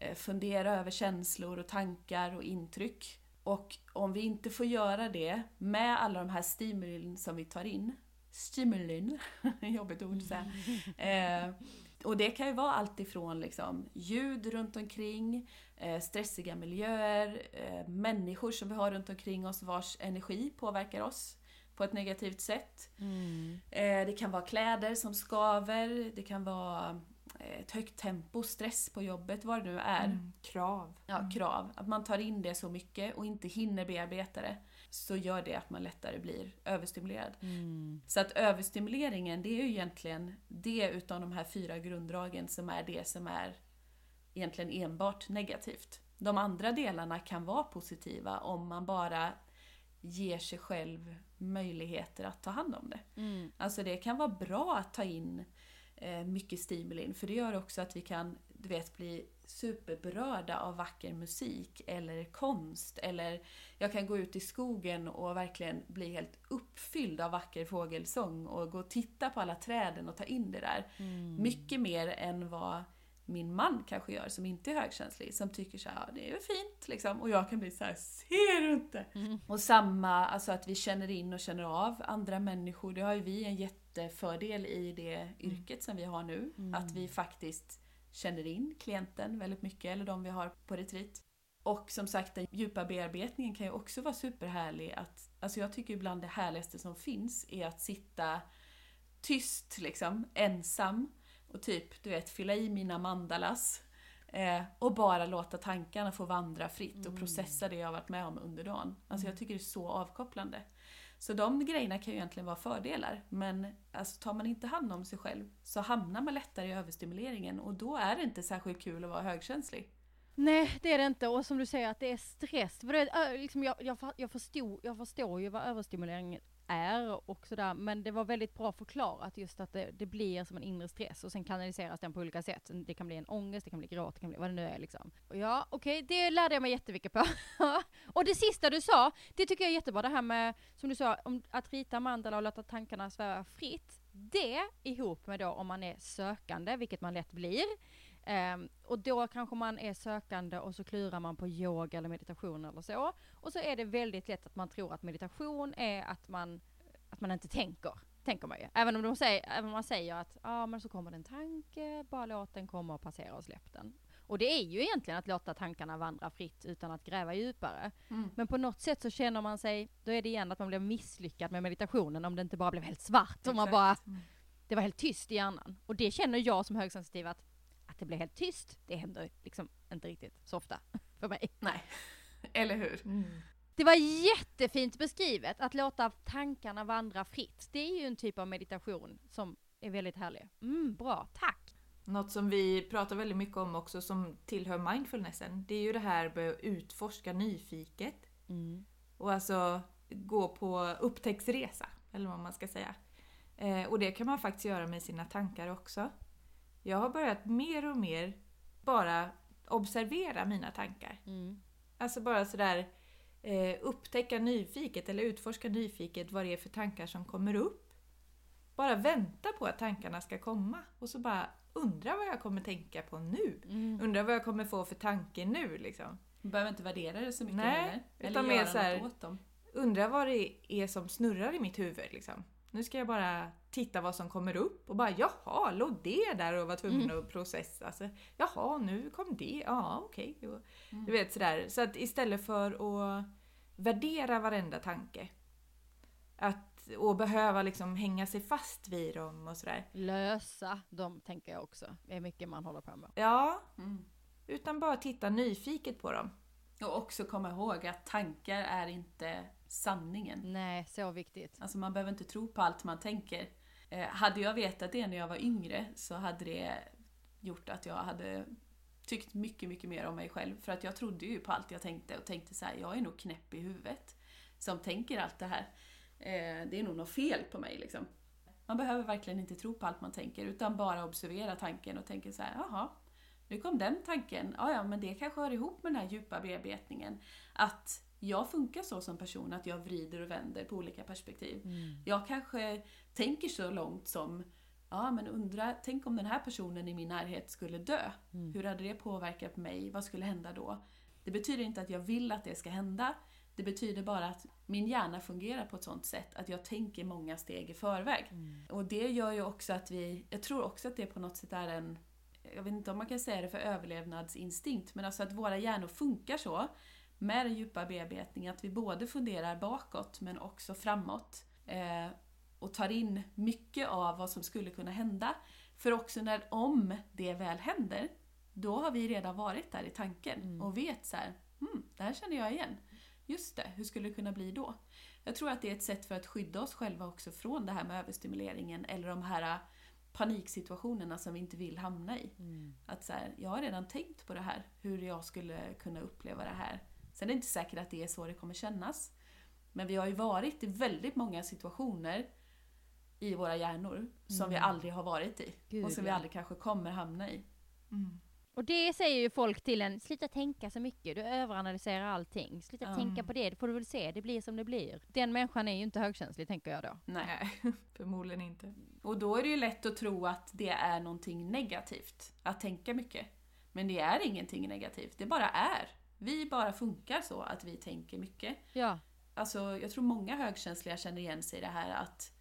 eh, fundera över känslor och tankar och intryck. Och om vi inte får göra det med alla de här stimulin som vi tar in, stimulin, jobbigt ord att säga, eh, och det kan ju vara allt ifrån liksom, ljud runt omkring, eh, stressiga miljöer, eh, människor som vi har runt omkring oss vars energi påverkar oss på ett negativt sätt. Mm. Eh, det kan vara kläder som skaver, det kan vara ett högt tempo, stress på jobbet, vad det nu är. Mm. Krav. Ja, krav. Att man tar in det så mycket och inte hinner bearbeta det. Så gör det att man lättare blir överstimulerad. Mm. Så att överstimuleringen, det är ju egentligen det utav de här fyra grunddragen som är det som är egentligen enbart negativt. De andra delarna kan vara positiva om man bara ger sig själv möjligheter att ta hand om det. Mm. Alltså det kan vara bra att ta in eh, mycket stimulin för det gör också att vi kan du vet, bli superberörda av vacker musik eller konst. Eller jag kan gå ut i skogen och verkligen bli helt uppfylld av vacker fågelsång och gå och titta på alla träden och ta in det där. Mm. Mycket mer än vad min man kanske gör som inte är högkänslig, som tycker så här, det är väl fint liksom. Och jag kan bli så här, ser du inte? Mm. Och samma, alltså att vi känner in och känner av andra människor. Det har ju vi en jättefördel i det yrket som vi har nu. Mm. Att vi faktiskt känner in klienten väldigt mycket, eller de vi har på retreat. Och som sagt, den djupa bearbetningen kan ju också vara superhärlig. Att, alltså jag tycker ibland det härligaste som finns är att sitta tyst, liksom, ensam och typ, du vet, fylla i mina mandalas. Eh, och bara låta tankarna få vandra fritt och processa det jag har varit med om under dagen. Alltså jag tycker det är så avkopplande. Så de grejerna kan ju egentligen vara fördelar, men alltså, tar man inte hand om sig själv så hamnar man lättare i överstimuleringen och då är det inte särskilt kul att vara högkänslig. Nej, det är det inte. Och som du säger att det är stress. För det, äh, liksom, jag, jag, jag, förstår, jag förstår ju vad överstimulering är och sådär. Men det var väldigt bra förklarat just att det, det blir som en inre stress och sen kanaliseras den på olika sätt. Det kan bli en ångest, det kan bli gråt, det kan bli vad det nu är liksom. Och ja, okej, det lärde jag mig jättemycket på. och det sista du sa, det tycker jag är jättebra. Det här med, som du sa, om att rita mandala och låta tankarna sväva fritt. Det ihop med då om man är sökande, vilket man lätt blir. Um, och då kanske man är sökande och så klurar man på yoga eller meditation eller så. Och så är det väldigt lätt att man tror att meditation är att man, att man inte tänker. Tänker man ju. Även om, de säger, även om man säger att ah, men så kommer det en tanke, bara låt den komma och passera och släpp den. Och det är ju egentligen att låta tankarna vandra fritt utan att gräva djupare. Men på något sätt så känner man sig, då är det igen att man blir misslyckad med meditationen om det inte bara blev helt svart. Om man bara, det var helt tyst i hjärnan. Och det känner jag som högsensitiv att, att det blir helt tyst, det händer liksom inte riktigt så ofta för mig. Nej, eller hur? Det var jättefint beskrivet, att låta tankarna vandra fritt. Det är ju en typ av meditation som är väldigt härlig. Mm, bra, tack! Något som vi pratar väldigt mycket om också som tillhör mindfulnessen, det är ju det här med att utforska nyfiket. Mm. Och alltså gå på upptäcktsresa, eller vad man ska säga. Eh, och det kan man faktiskt göra med sina tankar också. Jag har börjat mer och mer bara observera mina tankar. Mm. Alltså bara sådär eh, upptäcka nyfiket eller utforska nyfiket vad det är för tankar som kommer upp. Bara vänta på att tankarna ska komma och så bara undra vad jag kommer tänka på nu. Mm. Undra vad jag kommer få för tanke nu liksom. Man behöver inte värdera det så mycket Nej, heller. Eller utan mer göra så här- något åt dem. Undra vad det är som snurrar i mitt huvud liksom. Nu ska jag bara titta vad som kommer upp och bara jaha, låg det där och var tvungen att processa. Alltså, jaha, nu kom det. Ja, okej. Jo. Du vet sådär. Så att istället för att värdera varenda tanke att, och behöva liksom hänga sig fast vid dem och sådär. Lösa dem tänker jag också. Det är mycket man håller på med. Ja, Mm. utan bara titta nyfiket på dem. Och också komma ihåg att tankar är inte sanningen. Nej, så viktigt. Alltså man behöver inte tro på allt man tänker. Eh, hade jag vetat det när jag var yngre så hade det gjort att jag hade tyckt mycket, mycket mer om mig själv. För att jag trodde ju på allt jag tänkte och tänkte så här, jag är nog knäpp i huvudet som tänker allt det här. Eh, det är nog något fel på mig liksom. Man behöver verkligen inte tro på allt man tänker utan bara observera tanken och tänka så här, jaha, nu kom den tanken. Ja, ja, men det kanske hör ihop med den här djupa bearbetningen. Att jag funkar så som person att jag vrider och vänder på olika perspektiv. Mm. Jag kanske tänker så långt som Ja men undra, tänk om den här personen i min närhet skulle dö. Mm. Hur hade det påverkat mig? Vad skulle hända då? Det betyder inte att jag vill att det ska hända. Det betyder bara att min hjärna fungerar på ett sånt sätt att jag tänker många steg i förväg. Mm. Och det gör ju också att vi, jag tror också att det på något sätt är en, jag vet inte om man kan säga det för överlevnadsinstinkt, men alltså att våra hjärnor funkar så med den djupa bearbetningen att vi både funderar bakåt men också framåt. Eh, och tar in mycket av vad som skulle kunna hända. För också när, om det väl händer, då har vi redan varit där i tanken och vet så här, hmm, det här känner jag igen. Just det, hur skulle det kunna bli då? Jag tror att det är ett sätt för att skydda oss själva också från det här med överstimuleringen eller de här paniksituationerna som vi inte vill hamna i. Att så här, jag har redan tänkt på det här, hur jag skulle kunna uppleva det här. Sen är det inte säkert att det är så det kommer kännas. Men vi har ju varit i väldigt många situationer i våra hjärnor som vi aldrig har varit i. Gud, och som vi aldrig kanske kommer hamna i. Och det säger ju folk till en, sluta tänka så mycket, du överanalyserar allting. Sluta Ja. tänka på det, det får du väl se, det blir som det blir. Den människan är ju inte högkänslig tänker jag då. Nej. Nej, förmodligen inte. Och då är det ju lätt att tro att det är någonting negativt, att tänka mycket. Men det är ingenting negativt, det bara är. Vi bara funkar så att vi tänker mycket. Ja. Alltså, jag tror många högkänsliga känner igen sig i det här att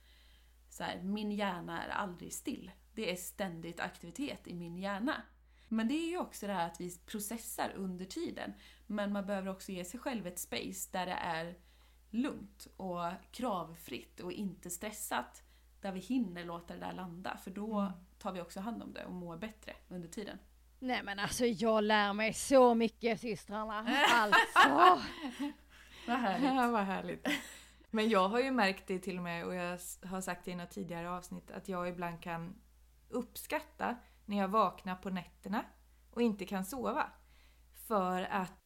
så här, min hjärna är aldrig still. Det är ständigt aktivitet i min hjärna. Men det är ju också det här att vi processar under tiden. Men man behöver också ge sig själv ett space där det är lugnt och kravfritt och inte stressat. Där vi hinner låta det där landa, för då tar vi också hand om det och mår bättre under tiden. Nej men alltså jag lär mig så mycket systrarna. Alltså. Vad härligt. Vad härligt. Men jag har ju märkt det till och med och jag har sagt det i något tidigare avsnitt att jag ibland kan uppskatta när jag vaknar på nätterna och inte kan sova. För att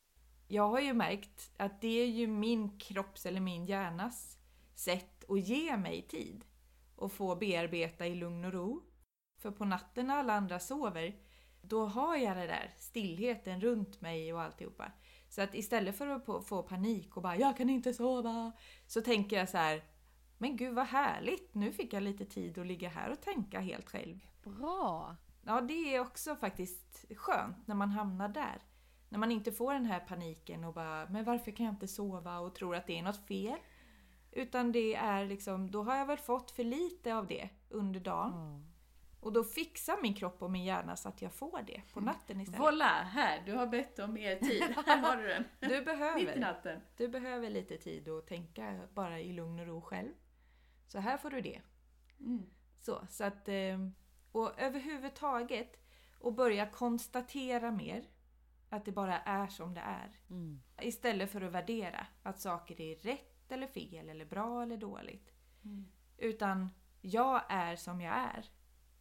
jag har ju märkt att det är ju min kropps eller min hjärnas sätt att ge mig tid och få bearbeta i lugn och ro. För på natten när alla andra sover, då har jag det där stillheten runt mig och alltihopa. Så att istället för att få panik och bara “jag kan inte sova” så tänker jag så här “men gud vad härligt, nu fick jag lite tid att ligga här och tänka helt själv”. Bra. Ja, det är också faktiskt skönt när man hamnar där. När man inte får den här paniken och bara “men varför kan jag inte sova?” och tror att det är något fel. Utan det är liksom, då har jag väl fått för lite av det under dagen. Och då fixar min kropp och min hjärna så att jag får det på natten istället. Voila, här! Du har bett om mer tid. Här har du den. Du behöver, natten. du behöver lite tid att tänka bara i lugn och ro själv. Så här får du det. Mm. Så, så att, eh, och överhuvudtaget, och börja konstatera mer. Att det bara är som det är. Mm. Istället för att värdera att saker är rätt eller fel eller bra eller dåligt. Mm. Utan jag är som jag är.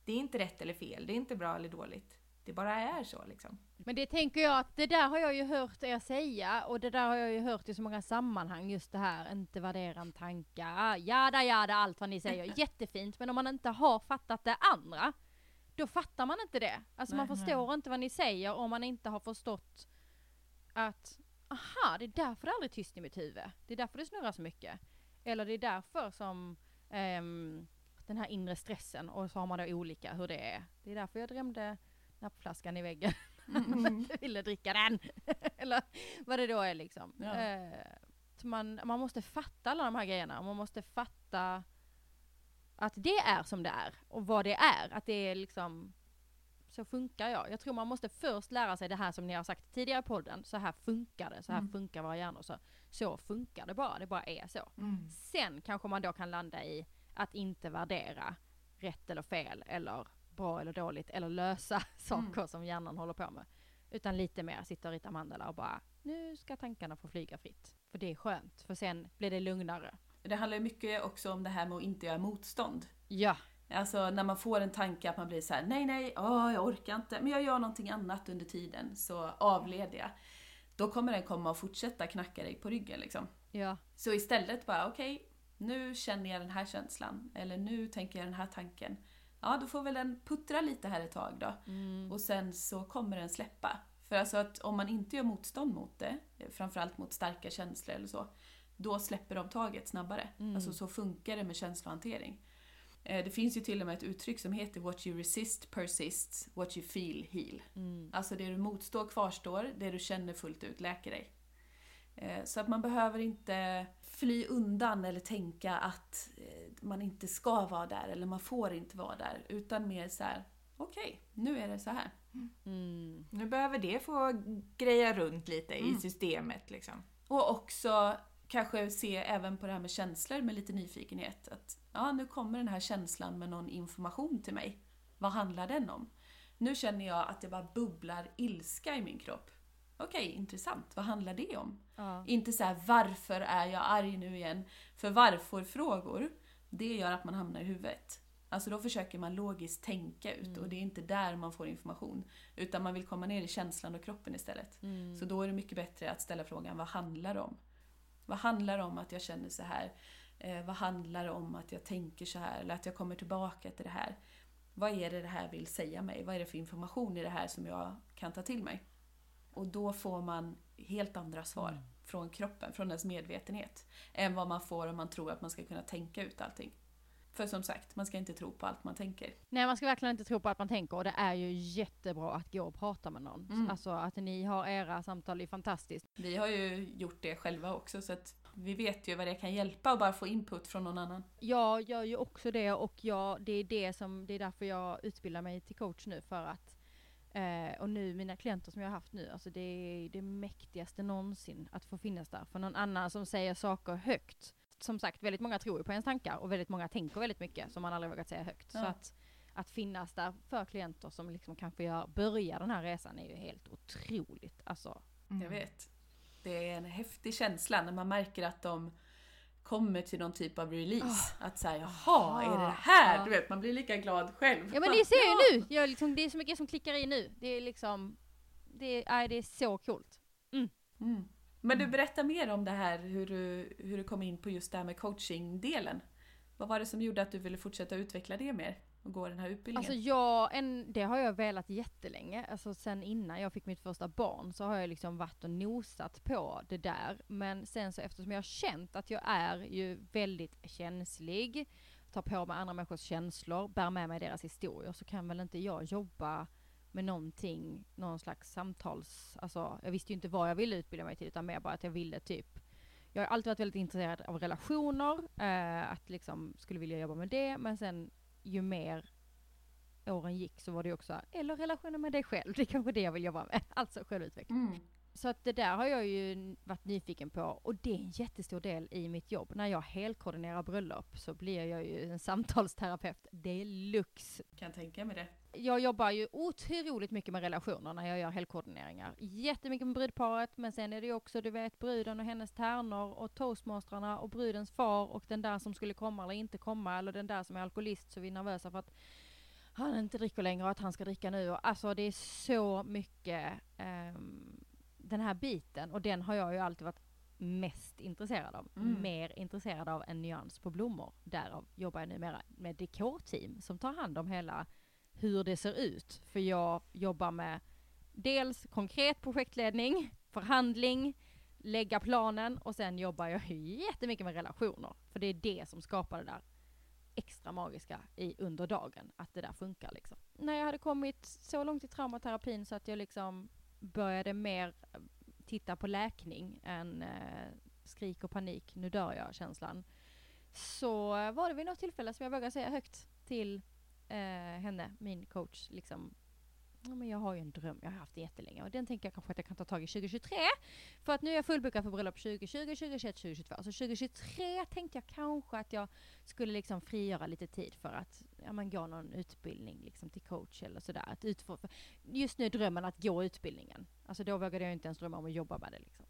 Det är inte rätt eller fel, det är inte bra eller dåligt. Det bara är så liksom. Men det tänker jag att det där har jag ju hört er säga och det där har jag ju hört i så många sammanhang just det här inte värdera en tanke, ah, jada jada allt vad ni säger, jättefint men om man inte har fattat det andra då fattar man inte det. Alltså man Nej, förstår inte vad ni säger om man inte har förstått att aha det är därför det aldrig är tyst i mitt huvud. Det är därför det snurrar så mycket. Eller det är därför som ehm, den här inre stressen och så har man då olika hur det är. Det är därför jag drömde nappflaskan i väggen. inte ville dricka den. Eller vad det då är liksom. Ja. Eh, man, man måste fatta alla de här grejerna. Man måste fatta att det är som det är. Och vad det är. Att det är liksom så funkar jag. Jag tror man måste först lära sig det här som ni har sagt tidigare i podden. Så här funkar det. Så här Mm. funkar våra hjärnor. Så, så funkar det bara. Det bara är så. Sen kanske man då kan landa i att inte värdera rätt eller fel eller bra eller dåligt eller lösa saker som hjärnan håller på med. Utan lite mer sitta och rita mandala och bara nu ska tankarna få flyga fritt. För det är skönt, för sen blir det lugnare. Det handlar ju mycket också om det här med att inte göra motstånd. Ja, Alltså när man får en tanke att man blir så här: nej nej, åh, jag orkar inte, men jag gör någonting annat under tiden så avleder jag. Då kommer den komma och fortsätta knacka dig på ryggen liksom. ja, Så istället bara, okej, nu känner jag den här känslan, eller nu tänker jag den här tanken. Ja, då får väl den puttra lite här ett tag då. Och sen så kommer den släppa. För alltså att om man inte gör motstånd mot det, framförallt mot starka känslor eller så, då släpper de taget snabbare. Alltså så funkar det med känslohantering. Eh, Det finns ju till och med ett uttryck som heter What you resist persists, what you feel heal. Alltså det du motstår kvarstår, det du känner fullt ut läker dig. Eh, Så att man behöver inte fly undan eller tänka att eh, man inte ska vara där eller man får inte vara där. Utan mer så här: okej, nu är det så här. mm, Nu behöver det få greja runt lite i systemet liksom. Och också kanske se även på det här med känslor med lite nyfikenhet. Att ja, nu kommer den här känslan med någon information till mig. Vad handlar den om? Nu känner jag att det bara bubblar ilska i min kropp. Okej, intressant. Vad handlar det om? Ja. Inte så här, varför är jag arg nu igen? För varför-frågor, det gör att man hamnar i huvudet. Alltså då försöker man logiskt tänka ut och det är inte där man får information. Utan man vill komma ner i känslan och kroppen istället. Mm. Så då är det mycket bättre att ställa frågan, vad handlar det om? Vad handlar det om att jag känner så här? Eh, vad handlar det om att jag tänker så här? Eller att jag kommer tillbaka till det här? Vad är det det här vill säga mig? Vad är det för information i det här som jag kan ta till mig? Och då får man helt andra svar från kroppen, från ens medvetenhet. Än vad man får om man tror att man ska kunna tänka ut allting. För som sagt, man ska inte tro på allt man tänker. Nej man ska verkligen inte tro på att man tänker och det är ju jättebra att gå och prata med någon. Mm. Alltså att ni har era samtal är fantastiskt. Vi har ju gjort det själva också så att vi vet ju vad det kan hjälpa att bara få input från någon annan. Jag gör ju också det och jag, det är det som, det är därför jag utbildar mig till coach nu för att eh, och nu mina klienter som jag har haft nu, alltså det är det mäktigaste någonsin att få finnas där för någon annan som säger saker högt. Som sagt, väldigt många tror ju på ens tankar och väldigt många tänker väldigt mycket som man aldrig vågat säga högt. Så Ja. att, att finnas där för klienter som liksom kan få göra, börja den här resan är ju helt otroligt. Alltså, Jag vet. Det är en häftig känsla när man märker att de kommer till någon typ av release. Att säga jaha, är det det här? Ja. Du vet, man blir lika glad själv. Ja men ni ser ju nu! Jag liksom, det är så mycket som klickar i nu. Det är liksom, det är, nej, det är så coolt. Mm. Men du, berätta mer om det här, hur du, hur du kom in på just det här med coaching-delen. Vad var det som gjorde att du ville fortsätta utveckla det mer och gå den här utbildningen? Alltså jag, en, det har jag velat jättelänge. Alltså sen innan jag fick mitt första barn så har jag liksom varit och nosat på det där. Men sen så eftersom jag har känt att jag är ju väldigt känslig, tar på mig andra människors känslor, bär med mig deras historier så kan väl inte jag jobba med någonting, någon slags samtals, alltså jag visste ju inte vad jag ville utbilda mig till utan mer bara att jag ville typ jag har alltid varit väldigt intresserad av relationer, eh, att liksom skulle vilja jobba med det, men sen ju mer åren gick så var det också, eller relationer med dig själv, det är kanske det jag vill jobba med, alltså självutveckling. Mm. Så att det där har jag ju varit nyfiken på och det är en jättestor del i mitt jobb. När jag helkoordinerar bröllop så blir jag ju en samtalsterapeut deluxe. Kan tänka mig det. Jag jobbar ju otroligt mycket med relationer när jag gör helkoordineringar. Jättemycket med brudparet men sen är det ju också du vet bruden och hennes tärnor och toastmastrarna och brudens far och den där som skulle komma eller inte komma eller den där som är alkoholist så vi är nervösa för att han inte dricker längre och att han ska dricka nu. Och Alltså det är så mycket ehm, den här biten och den har jag ju alltid varit mest intresserad av. Mm. Mer intresserad av en nyans på blommor. Därav jobbar jag numera med dekorteam som tar hand om hela hur det ser ut. För jag jobbar med dels konkret projektledning, förhandling, lägga planen och sen jobbar jag jättemycket med relationer. För det är det som skapar det där extra magiska i under dagen, att det där funkar liksom. När jag hade kommit så långt i traumaterapin så att jag liksom började mer eh, titta på läkning än eh, skrik och panik, nu dör jag känslan. Så eh, var det vid något tillfälle som jag vågade säga högt till eh, henne, min coach, liksom Ja, men jag har ju en dröm, jag har haft det jättelänge och den tänker jag kanske att jag kan ta tag i 2023. För att nu är jag fullbokad för bröllop 2020, 2021, 2022. Så 2023 tänkte jag kanske att jag skulle liksom frigöra lite tid för att ja, men gå någon utbildning liksom till coach eller sådär. Att utfå, just nu är drömmen att gå utbildningen. Alltså då vågade jag inte ens drömma om att jobba med det liksom.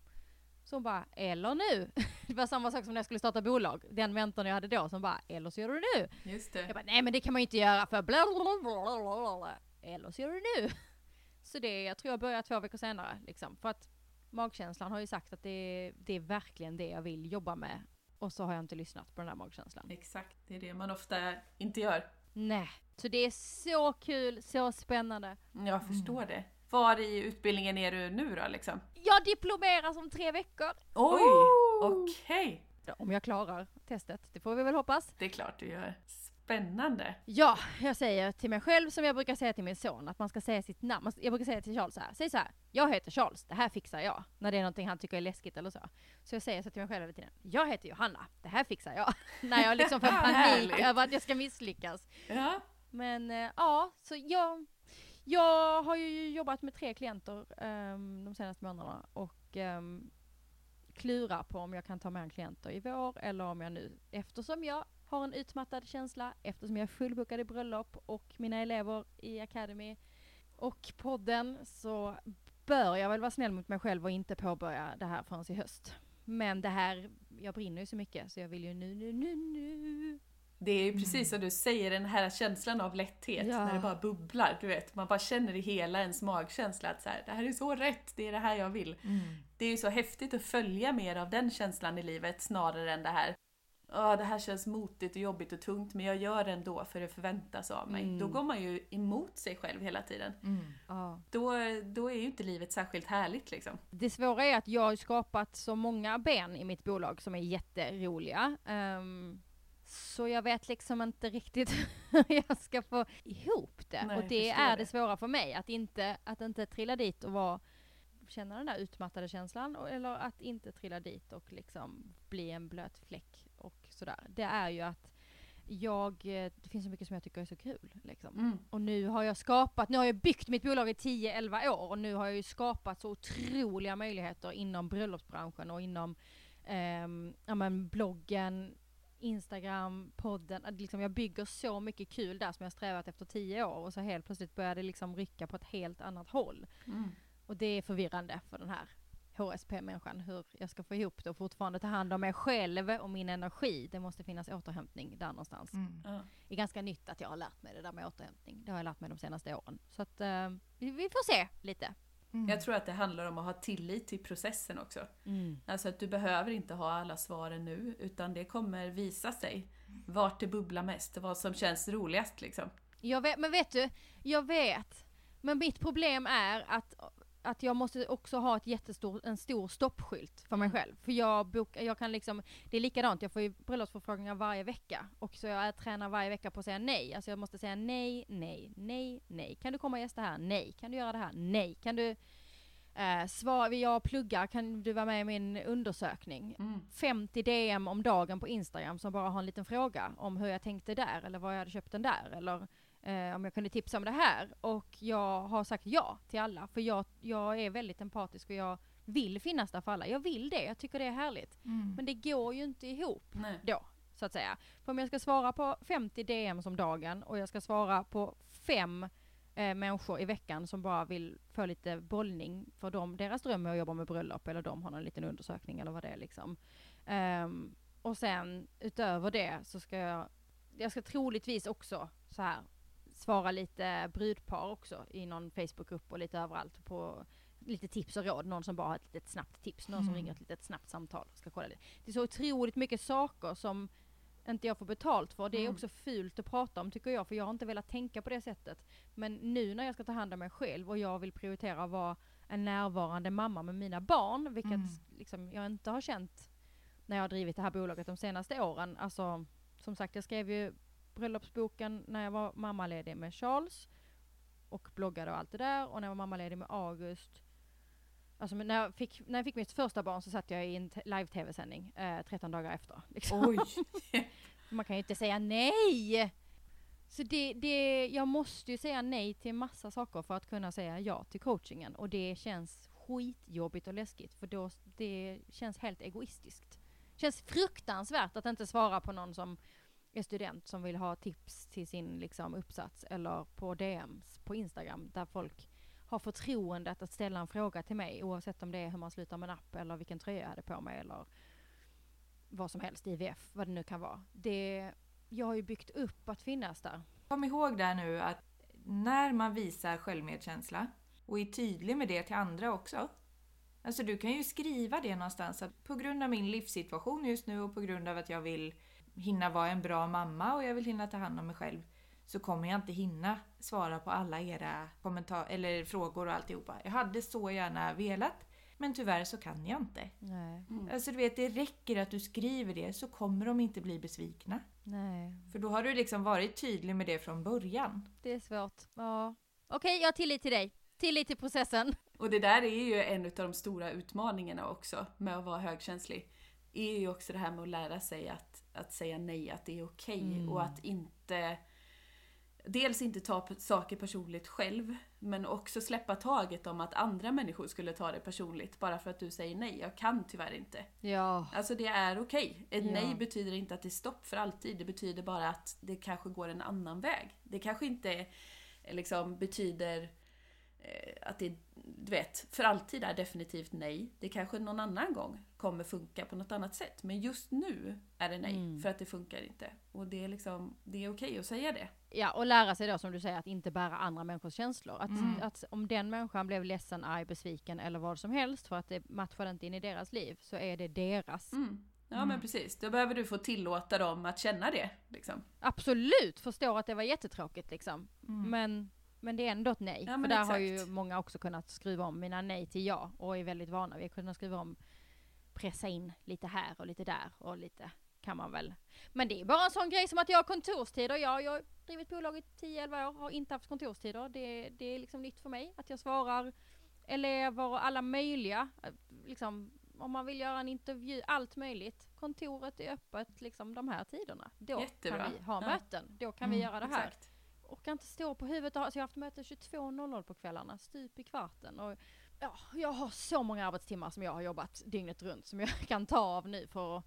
Så hon bara, eller nu. Det var samma sak som när jag skulle starta bolag. Den mentorn jag hade då som bara, eller så gör du det nu. Just det. Jag bara, nej men det kan man ju inte göra för bla bla bla bla bla bla. Eller så gör du det nu. Så det, jag tror jag börjar två veckor senare liksom. För att magkänslan har ju sagt att det, det är verkligen det jag vill jobba med. Och så har jag inte lyssnat på den här magkänslan. Exakt, det är det man ofta inte gör. Nej. Så det är så kul, så spännande. Jag förstår det. Var i utbildningen är du nu då liksom? Jag diplomeras om tre veckor. Oj, Oh! okej. Om jag klarar testet, det får vi väl hoppas. Det är klart du gör. Spännande. Ja, jag säger till mig själv som jag brukar säga till min son att man ska säga sitt namn. Jag brukar säga till Charles så här, säg så här, jag heter Charles, det här fixar jag. När det är någonting han tycker är läskigt eller så. Så jag säger så till mig själv hela tiden, jag heter Johanna, det här fixar jag. När jag liksom får panik över att jag ska misslyckas. Ja. Men eh, ja, så jag, jag har ju jobbat med tre klienter um, de senaste månaderna och um, klurar på om jag kan ta med en klienter i vår eller om jag nu, eftersom jag har en utmattad känsla eftersom jag är fullbokad i bröllop och mina elever i Academy och podden så bör jag väl vara snäll mot mig själv och inte påbörja det här förrän i höst. Men det här, jag brinner ju så mycket så jag vill ju nu, nu, nu, nu. Det är ju precis som du säger, den här känslan av lätthet Ja. när det bara bubblar. Du vet, man bara känner i hela ens magkänsla att så här, det här är så rätt, det är det här jag vill. Mm. Det är ju så häftigt att följa mer av den känslan i livet snarare än det här Ja, det här känns motigt och jobbigt och tungt men jag gör det ändå för det förväntas av mig. Mm. Då går man ju emot sig själv hela tiden. Mm. Ja. Då, då är ju inte livet särskilt härligt liksom. Det svåra är att jag har skapat så många ben i mitt bolag som är jätteroliga. Ehm, så jag vet liksom inte riktigt hur jag ska få ihop det. Nej, och det är det. det svåra för mig, att inte, att inte trilla dit och vara, känna den där utmattade känslan, och- eller att inte trilla dit och liksom bli en blöt fläck och sådär. Det är ju att jag, eh, det finns så mycket som jag tycker är så kul. Liksom. Mm. Och nu har jag skapat, nu har jag byggt mitt bolag i 10-11 år och nu har jag ju skapat så otroliga möjligheter inom bröllopsbranschen och inom ehm, ja, men bloggen, Instagram, podden. Att Liksom jag bygger så mycket kul där som jag strävat efter 10 år och så helt plötsligt börjar det liksom rycka på ett helt annat håll. Mm. Och det är förvirrande för den här HSP-människan hur jag ska få ihop det och fortfarande ta hand om mig själv och min energi. Det måste finnas återhämtning där någonstans Mm. Ja. det är ganska nytt att jag har lärt mig det där med återhämtning. Det har jag lärt mig de senaste åren. Så att eh, vi får se lite. Mm. Jag tror att det handlar om att ha tillit till processen också. Alltså att du behöver inte ha alla svaren nu, utan det kommer visa sig vart det bubblar mest, vad som känns roligast liksom. Jag vet, men vet du, jag vet. Men mitt problem är att, att jag måste också ha ett jättestor, en stor stoppskylt för mig själv. För jag, bok, jag kan liksom, det är likadant, jag får ju bröllopsförfrågningar varje vecka. Och så jag tränar varje vecka på att säga nej. Alltså jag måste säga nej, nej, nej, nej. Kan du komma och gästa här? Nej. Kan du göra det här? Nej. Kan du eh, svara, jag pluggar, kan du vara med i min undersökning? Mm. 50 DM om dagen på Instagram som bara har en liten fråga om hur jag tänkte där eller vad jag hade köpt den där eller eh, om jag kunde tipsa om det här. Och jag har sagt ja till alla för jag, jag är väldigt empatisk och jag vill finnas där för alla. Jag vill det, jag tycker det är härligt. Mm. Men det går ju inte ihop Nej. då, så att säga. För om jag ska svara på 50 DMs om dagen och jag ska svara på fem eh, människor i veckan som bara vill få lite bollning för dem, deras dröm är att jobba med bröllop eller de har någon liten undersökning eller vad det är liksom. Ehm, och sen utöver det så ska jag, jag ska troligtvis också så här svara lite brudpar också i någon Facebookgrupp och lite överallt på lite tips och råd. Någon som bara har ett litet snabbt tips, någon som Mm. ringer ett litet snabbt samtal. Ska kolla lite. Det är så otroligt mycket saker som inte jag får betalt för. Det är Mm. också fult att prata om tycker jag, för jag har inte velat tänka på det sättet. Men nu när jag ska ta hand om mig själv och jag vill prioritera att vara en närvarande mamma med mina barn, vilket Mm. liksom jag inte har känt när jag har drivit det här bolaget de senaste åren. Alltså, som sagt, jag skrev ju bröllopsboken när jag var mammaledig med Charles och bloggade och allt det där och när jag var mammaledig med August Alltså när jag, fick, när jag fick mitt första barn så satt jag i en live-tv-sändning eh, 13 dagar efter. Liksom. Man kan ju inte säga nej! Så det, det, jag måste ju säga nej till massa saker för att kunna säga ja till coachingen. Och det känns skitjobbigt och läskigt för då, det känns helt egoistiskt. känns fruktansvärt att inte svara på någon som är student som vill ha tips till sin liksom, uppsats eller på DMs på Instagram där folk har förtroendet att ställa en fråga till mig oavsett om det är hur man slutar med en app eller vilken tröja jag hade på mig eller vad som helst, IVF, vad det nu kan vara. Det, jag har ju byggt upp att finnas där. Kom ihåg där nu att när man visar självmedkänsla och är tydlig med det till andra också. Alltså du kan ju skriva det någonstans att på grund av min livssituation just nu och på grund av att jag vill hinna vara en bra mamma och jag vill hinna ta hand om mig själv så kommer jag inte hinna svara på alla era kommentar eller frågor och alltihopa. Jag hade så gärna velat men tyvärr så kan jag inte. Nej. Mm. Alltså du vet, det räcker att du skriver det så kommer de inte bli besvikna. Nej. För då har du liksom varit tydlig med det från början. Det är svårt. Ja. Okej, jag har tillit till dig. Tillit till processen. Och det där är ju en av de stora utmaningarna också med att vara högkänslig. är ju också det här med att lära sig att, att säga nej, att det är okej Mm. och att inte dels inte ta saker personligt själv, men också släppa taget om att andra människor skulle ta det personligt bara för att du säger nej, jag kan tyvärr inte. Ja. Alltså det är okej. Ett Ja. nej betyder inte att det är stopp för alltid, det betyder bara att det kanske går en annan väg. Det kanske inte eh, liksom betyder att det, du vet, för alltid är definitivt nej. Det kanske någon annan gång kommer funka på något annat sätt. Men just nu är det nej, Mm. för att det funkar inte. Och det är liksom, det är okej att säga det. Ja, och lära sig då som du säger att inte bära andra människors känslor. Att, Mm. att om den människan blev ledsen, arg, besviken eller vad som helst för att det matchade inte in i deras liv så är det deras. Mm. Ja Mm. men precis, då behöver du få tillåta dem att känna det. Liksom. Absolut, förstår att det var jättetråkigt liksom. Mm. Men, men det är ändå ett nej. Ja, för där har ju exakt. många också kunnat skruva om mina nej till ja och är väldigt vana. Vi har kunnat skruva om, pressa in lite här och lite där och lite kan man väl. Men det är bara en sån grej som att jag har kontorstider. Ja, jag har drivit bolag i 10-11 år, har inte haft kontorstider. Det, det är liksom nytt för mig att jag svarar elever och alla möjliga. eh, Liksom, om man vill göra en intervju, allt möjligt. Kontoret är öppet liksom de här tiderna. Då Jättebra. kan vi ha Ja. möten. Då kan vi Mm, göra det här Exakt. Orkar inte stå på huvudet. Alltså jag har haft möte 22.00 på kvällarna, stup i kvarten. Och ja, jag har så många arbetstimmar som jag har jobbat dygnet runt som jag kan ta av nu för att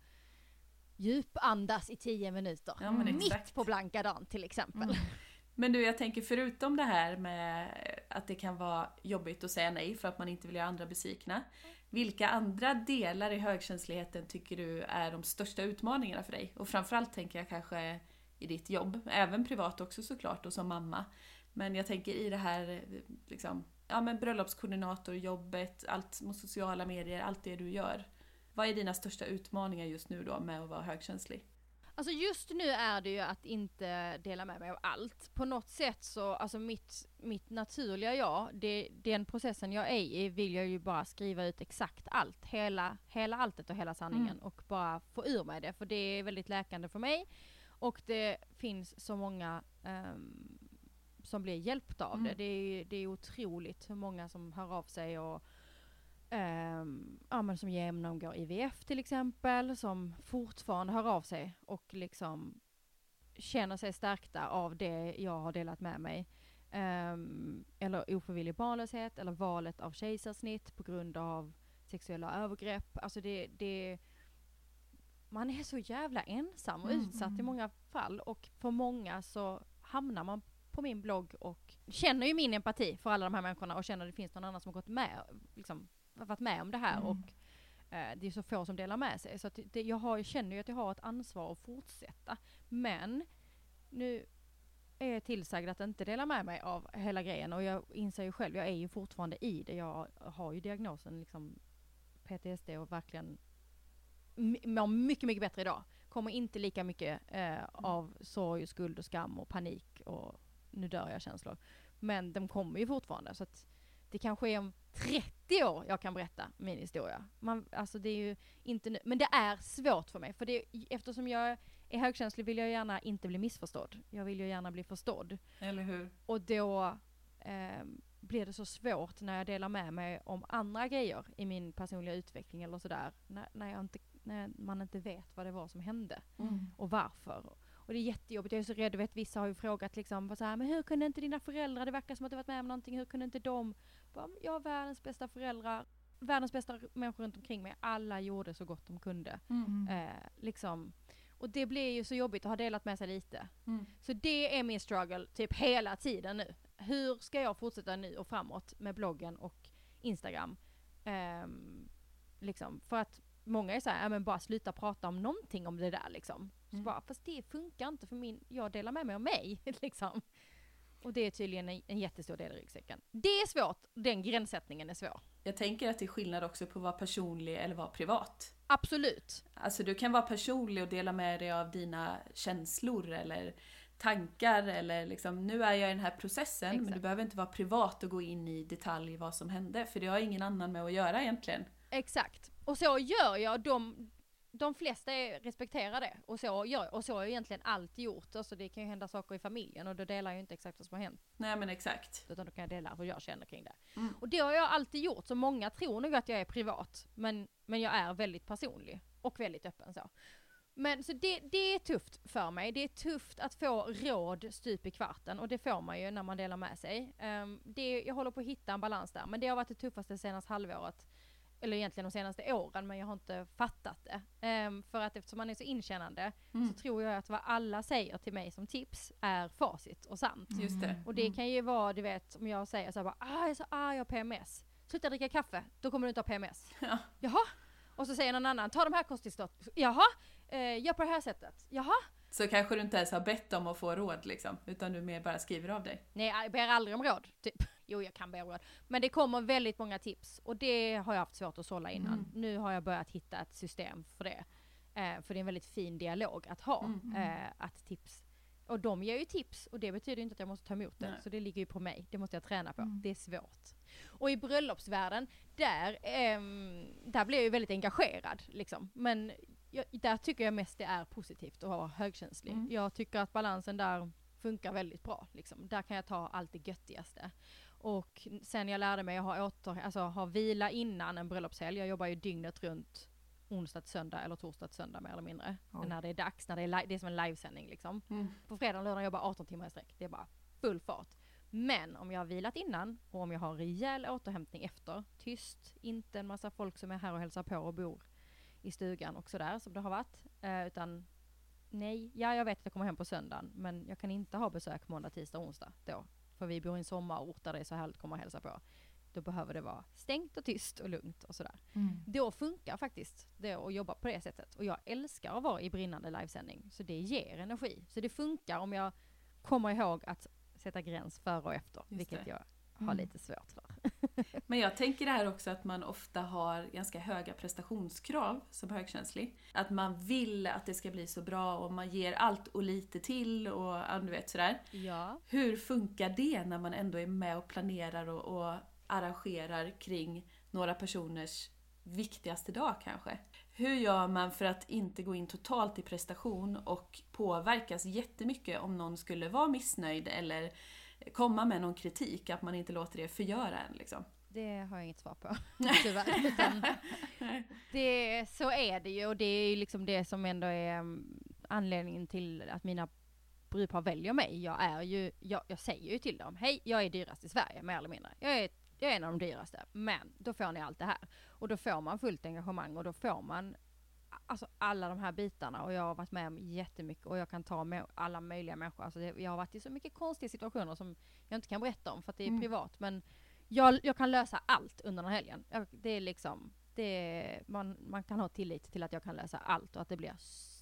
djupandas i 10 minuter. Ja. Mitt på blanka dagen till exempel. Mm. Men du, jag tänker förutom det här med att det kan vara jobbigt att säga nej för att man inte vill göra andra besvikna. Vilka andra delar i högkänsligheten tycker du är de största utmaningarna för dig? Och framförallt tänker jag kanske i ditt jobb, även privat också såklart och som mamma. Men jag tänker i det här liksom, ja men bröllopskoordinator, jobbet, allt med sociala medier, allt det du gör. Vad är dina största utmaningar just nu då med att vara högkänslig? Alltså just nu är det ju att inte dela med mig av allt. På något sätt så, alltså mitt, mitt naturliga jag, det, den processen jag är i vill jag ju bara skriva ut exakt allt. Hela, hela alltet och hela sanningen Mm. och bara få ur mig det. För det är väldigt läkande för mig. Och det finns så många ehm, som blir hjälpta av det. Mm. Det är, det är otroligt hur många som hör av sig och ehm, ja, men som genomgår IVF till exempel, som fortfarande hör av sig och liksom känner sig stärkta av det jag har delat med mig. Ehm, eller ofrivillig barnlöshet eller valet av kejsarsnitt på grund av sexuella övergrepp. Alltså det, det man är så jävla ensam och Mm, utsatt i många fall och för många så hamnar man på min blogg och känner ju min empati för alla de här människorna och känner att det finns någon annan som har gått med, liksom, varit med om det här Mm. och eh, det är så få som delar med sig. Så det, jag har, känner ju att jag har ett ansvar att fortsätta. Men nu är jag tillsagd att inte dela med mig av hela grejen och jag inser ju själv, jag är ju fortfarande i det. Jag har ju diagnosen liksom PTSD och verkligen mår mycket, mycket bättre idag. Kommer inte lika mycket eh, av sorg, skuld och skam och panik och nu dör jag känslor. Men de kommer ju fortfarande så att det kanske är om 30 år jag kan berätta min historia. Man, alltså det är ju inte nu, men det är svårt för mig för det, eftersom jag är högkänslig vill jag gärna inte bli missförstådd. Jag vill ju gärna bli förstådd. Eller hur? Och då eh, blir det så svårt när jag delar med mig om andra grejer i min personliga utveckling eller sådär. När, när, jag inte, när man inte vet vad det var som hände Mm. och varför. Och det är jättejobbigt, jag är så rädd, vet vissa har ju frågat liksom så här, men hur kunde inte dina föräldrar, det verkar som att du varit med om någonting, hur kunde inte de? Jag har världens bästa föräldrar, världens bästa människor runt omkring mig, alla gjorde så gott de kunde. Mm. Eh, liksom. Och det blir ju så jobbigt att ha delat med sig lite. Mm. Så det är min struggle typ hela tiden nu. Hur ska jag fortsätta nu och framåt med bloggen och Instagram? Ehm, liksom, för att många är såhär, ja men bara sluta prata om någonting om det där liksom. Så Mm. bara, fast det funkar inte för min, jag delar med mig av mig liksom. Och det är tydligen en, en jättestor del i ryggsäcken. Det är svårt, den gränssättningen är svår. Jag tänker att det är skillnad också på att vara personlig eller vara privat. Absolut. Alltså du kan vara personlig och dela med dig av dina känslor eller tankar eller liksom nu är jag i den här processen men du Exakt. behöver inte vara privat och gå in i detalj vad som hände för det har ingen annan med att göra egentligen. Exakt. Och så gör jag, de, de flesta är, respekterar det. Och så, gör, och så har jag egentligen alltid gjort. Alltså det kan ju hända saker i familjen och då delar jag inte exakt vad som har hänt. Nej men exakt. Utan då kan jag dela hur jag känner kring det. Mm. Och det har jag alltid gjort, så många tror nog att jag är privat. Men, men jag är väldigt personlig. Och väldigt öppen så. Men så det, det är tufft för mig. Det är tufft att få råd stup i kvarten och det får man ju när man delar med sig. Um, det, jag håller på att hitta en balans där men det har varit det tuffaste senaste halvåret. Eller egentligen de senaste åren men jag har inte fattat det. Um, för att eftersom man är så inkännande Mm. så tror jag att vad alla säger till mig som tips är facit och sant. Just det. Och det kan ju vara, du vet, om jag säger så här bara, ah, jag är så arg, jag har PMS. Sluta dricka kaffe, då kommer du inte ha PMS. Ja. Jaha? Och så säger någon annan, ta de här kosttillskott. Jaha? Eh, gör på det här sättet. Jaha? Så kanske du inte ens har bett om att få råd liksom, utan du mer bara skriver av dig. Nej, jag ber aldrig om råd. Typ. Jo, jag kan be om råd. Men det kommer väldigt många tips och det har jag haft svårt att sålla innan. Mm. Nu har jag börjat hitta ett system för det. Eh, för det är en väldigt fin dialog att ha. Mm. Eh, att tips. Och de ger ju tips och det betyder inte att jag måste ta emot det. Nej. Så det ligger ju på mig. Det måste jag träna på. Mm. Det är svårt. Och i bröllopsvärlden, där, ehm, där blir jag ju väldigt engagerad. Liksom. Men jag, där tycker jag mest det är positivt att vara högkänslig. Mm. Jag tycker att balansen där funkar väldigt bra. Liksom. Där kan jag ta allt det göttigaste. Och sen jag lärde mig att ha, åter, alltså, ha vila innan en bröllopshelg. Jag jobbar ju dygnet runt onsdag till söndag eller torsdag till söndag mer eller mindre. Oj. När det är dags, när det är, det är som en livesändning liksom. Mm. På fredag och lördag jobbar jag 18 timmar i sträck. Det är bara full fart. Men om jag har vilat innan och om jag har rejäl återhämtning efter, tyst, inte en massa folk som är här och hälsar på och bor i stugan och sådär som det har varit. Eh, utan nej, ja jag vet att jag kommer hem på söndagen men jag kan inte ha besök måndag, tisdag, onsdag då. För vi bor i en sommarort där det är så härligt att komma och hälsa på. Då behöver det vara stängt och tyst och lugnt och sådär. Mm. Då funkar faktiskt det att jobba på det sättet. Och jag älskar att vara i brinnande livesändning. Så det ger energi. Så det funkar om jag kommer ihåg att sätta gräns före och efter. Just vilket det. jag har Mm. lite svårt för. Men jag tänker det här också att man ofta har ganska höga prestationskrav som högkänslig. Att man vill att det ska bli så bra och man ger allt och lite till och du vet sådär. Ja. Hur funkar det när man ändå är med och planerar och, och arrangerar kring några personers viktigaste dag kanske? Hur gör man för att inte gå in totalt i prestation och påverkas jättemycket om någon skulle vara missnöjd eller komma med någon kritik, att man inte låter det förgöra en liksom? Det har jag inget svar på. Tyvärr. Utan det, så är det ju och det är ju liksom det som ändå är mm, anledningen till att mina brudpar väljer mig. Jag är ju, jag, jag säger ju till dem, hej jag är dyrast i Sverige mer eller mindre. Jag är, jag är en av de dyraste. Men då får ni allt det här. Och då får man fullt engagemang och då får man Alltså alla de här bitarna och jag har varit med om jättemycket och jag kan ta med alla möjliga människor. Alltså det, jag har varit i så mycket konstiga situationer som jag inte kan berätta om för att det är Mm. privat. Men jag, jag kan lösa allt under den här helgen. Jag, det är liksom, det är, man, man kan ha tillit till att jag kan lösa allt och att det blir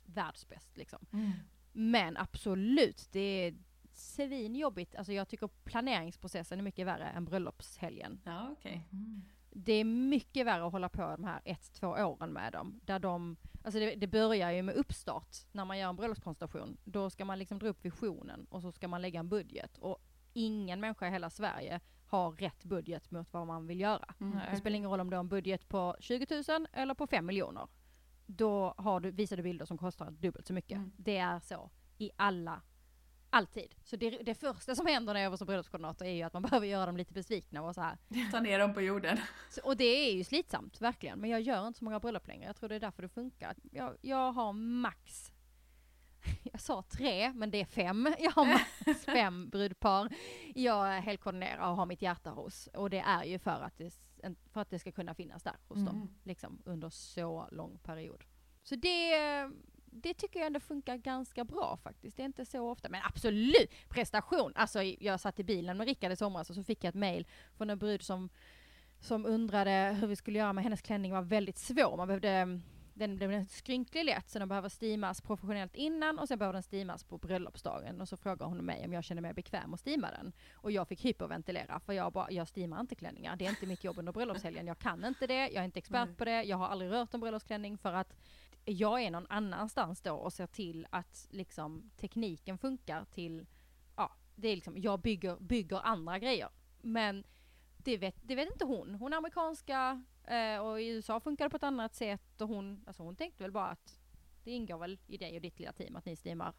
världsbäst liksom. Mm. Men absolut, det är svinjobbigt. Alltså jag tycker planeringsprocessen är mycket värre än bröllopshelgen. Ja, okej. Mm. Det är mycket värre att hålla på de här ett, två åren med dem. Där de, alltså det, det börjar ju med uppstart när man gör en bröllopskonstellation. Då ska man liksom dra upp visionen och så ska man lägga en budget. Och ingen människa i hela Sverige har rätt budget mot vad man vill göra. Mm. Det spelar ingen roll om du har en budget på 20 000 eller på 5 miljoner. Då har du, visar du bilder som kostar dubbelt så mycket. Mm. Det är så i alla, alltid. Så det, det första som händer när jag jobbar som bröllopskoordinator är ju att man behöver göra dem lite besvikna och så här. Ta ner dem på jorden. Så, och det är ju slitsamt, verkligen. Men jag gör inte så många bröllop längre. Jag tror det är därför det funkar. Jag, jag har max, jag sa tre, men det är fem. Jag har max fem brudpar jag helkoordinerar och har mitt hjärta hos. Och det är ju för att det, för att det ska kunna finnas där hos dem, Mm. liksom under så lång period. Så det, det tycker jag ändå funkar ganska bra faktiskt. Det är inte så ofta, men absolut prestation. Alltså jag satt i bilen med Rickard i somras och så fick jag ett mail från en brud som, som undrade hur vi skulle göra med hennes klänning var väldigt svår. Man behövde, den blev skrynklig lätt så den behöver steamas professionellt innan och sen behöver den steamas på bröllopsdagen. Och så frågade hon mig om jag kände mig bekväm att steama den. Och jag fick hyperventilera för jag bara, jag steamar inte klänningar. Det är inte mitt jobb under bröllopshelgen. Jag kan inte det, jag är inte expert Nej. på det, jag har aldrig rört en bröllopsklänning för att jag är någon annanstans då och ser till att liksom tekniken funkar till, ja, det är liksom, jag bygger, bygger andra grejer. Men det vet, det vet inte hon. Hon är amerikanska eh, och i USA funkar det på ett annat sätt och hon, alltså hon tänkte väl bara att det ingår väl i dig och ditt lilla team att ni streamar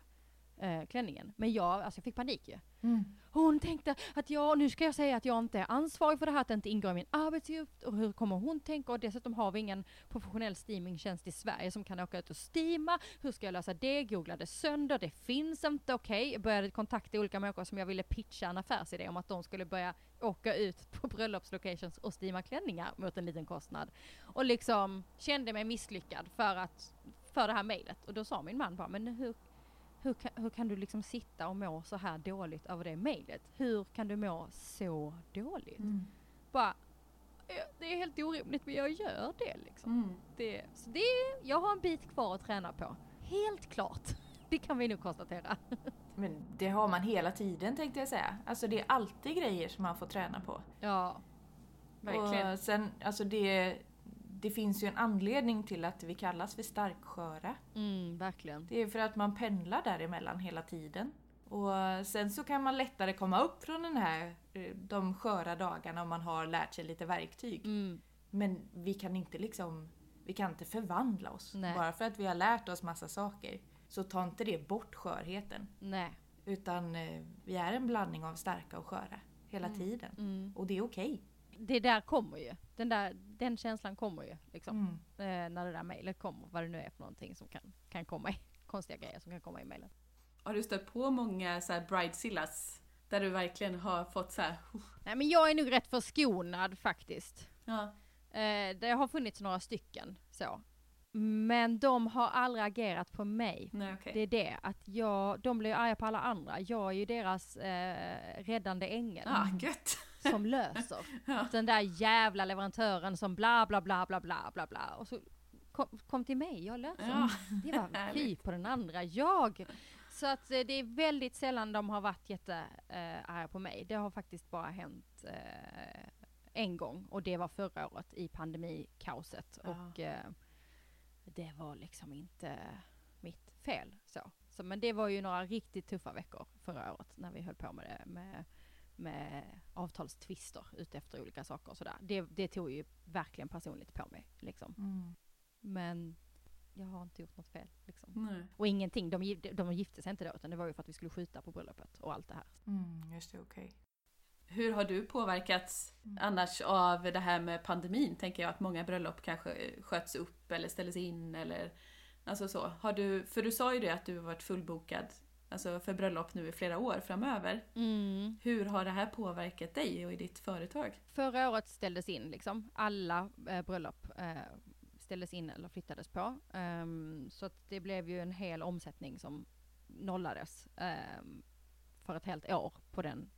eh, klänningen. Men jag, alltså jag fick panik ju. Mm. Hon tänkte att jag, nu ska jag säga att jag inte är ansvarig för det här, att det inte ingår i min arbetsuppgift och hur kommer hon tänka? Och dessutom har vi ingen professionell steamingtjänst i Sverige som kan åka ut och steama. Hur ska jag lösa det? Googlade sönder, det finns inte, okej. Okay. Började kontakta olika människor som jag ville pitcha en affärsidé om att de skulle börja åka ut på bröllopslocations och steama klänningar mot en liten kostnad. Och liksom kände mig misslyckad för att, för det här mejlet. Och då sa min man bara, men hur hur kan, hur kan du liksom sitta och må så här dåligt över det mejlet? Hur kan du må så dåligt? Mm. Bara, det är helt orimligt men jag gör det liksom. Mm. Det, så det, jag har en bit kvar att träna på. Helt klart. Det kan vi nog konstatera. Men det har man hela tiden tänkte jag säga. Alltså det är alltid grejer som man får träna på. Ja, Verkligen. Och sen, alltså det, det finns ju en anledning till att vi kallas för starksköra. mm, verkligen. Det är för att man pendlar däremellan hela tiden. Och sen så kan man lättare komma upp från den här, eh, de sköra dagarna om man har lärt sig lite verktyg. Mm, Men vi kan inte liksom, vi kan inte förvandla oss. Nej. Bara för att vi har lärt oss massa saker. Så tar inte det bort skörheten. nej. Utan eh, vi är en blandning av starka och sköra. Hela Mm. tiden. Mm. Och det är okej. Det där kommer ju. Den, där, den känslan kommer ju liksom. Mm. Eh, när det där mejlet kommer. Vad det nu är för någonting som kan, kan komma i. Konstiga grejer som kan komma i mejlet. Har du stött på många så här bridezillas där du verkligen har fått så här, Nej men jag är nog rätt förskonad faktiskt. ja, Eh, det har funnits några stycken så. Men de har aldrig agerat på mig. nej okej. Det är det, att jag, de blir arga på alla andra. Jag är ju deras eh, räddande ängel Ah, gött! Som löser. Ja. Den där jävla leverantören som bla bla bla bla bla bla bla. Och så kom, kom till mig, jag löser. Ja, Det var fy på den andra, jag. Så att eh, det är väldigt sällan de har varit jätte eh, arga på mig. Det har faktiskt bara hänt eh, en gång och det var förra året i pandemikaoset. Ja. Och eh, det var liksom inte mitt fel. Så. Så, men det var ju några riktigt tuffa veckor förra året när vi höll på med det. Med, med avtalstvister utefter olika saker och sådär. Det, det tog ju verkligen personligt på mig. Liksom. Mm. Men jag har inte gjort något fel. Liksom. Nej. Och ingenting, de, de gifte sig inte då utan det var ju för att vi skulle skjuta på bröllopet och allt det här. Mm, just det, okej. Hur har du påverkats Mm. annars av det här med pandemin? Tänker jag att många bröllop kanske sköts upp eller ställdes in eller alltså så. Har du, för du sa ju det att du har varit fullbokad alltså för bröllop nu i flera år framöver. Hur har det här påverkat dig och i ditt företag? Förra året ställdes in liksom, alla eh, bröllop eh, ställdes in eller flyttades på. Ehm, så att det blev ju en hel omsättning som nollades ehm, för ett helt år på den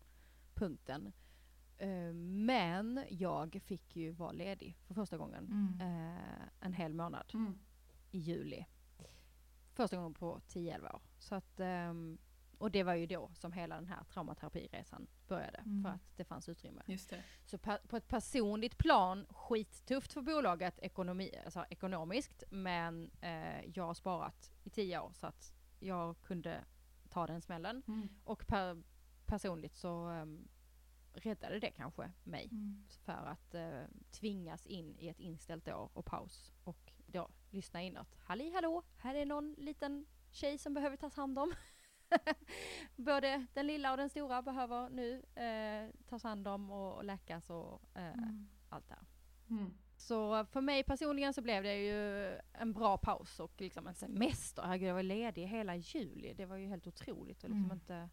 punkten. Ehm, men jag fick ju vara ledig för första gången Mm. eh, en hel månad Mm. i juli. Första gången på 10-11 år. Så att, ehm, och det var ju då som hela den här traumaterapiresan började. Mm. För att det fanns utrymme. Just det. Så på ett personligt plan, skittufft för bolaget ekonomi, alltså ekonomiskt. Men eh, jag har sparat i 10 år så att jag kunde ta den smällen. Mm. Och per, personligt så um, räddade det kanske mig Mm. för att eh, tvingas in i ett inställt år och paus och då lyssna inåt. Halli hallå, här är någon liten tjej som behöver tas hand om. Både den lilla och den stora behöver nu eh, tas hand om och, och läkas och eh, Mm. allt det här. Mm. Så för mig personligen så blev det ju en bra paus och liksom en semester. Herregud, jag var ledig hela juli. Det var ju helt otroligt att liksom Mm. inte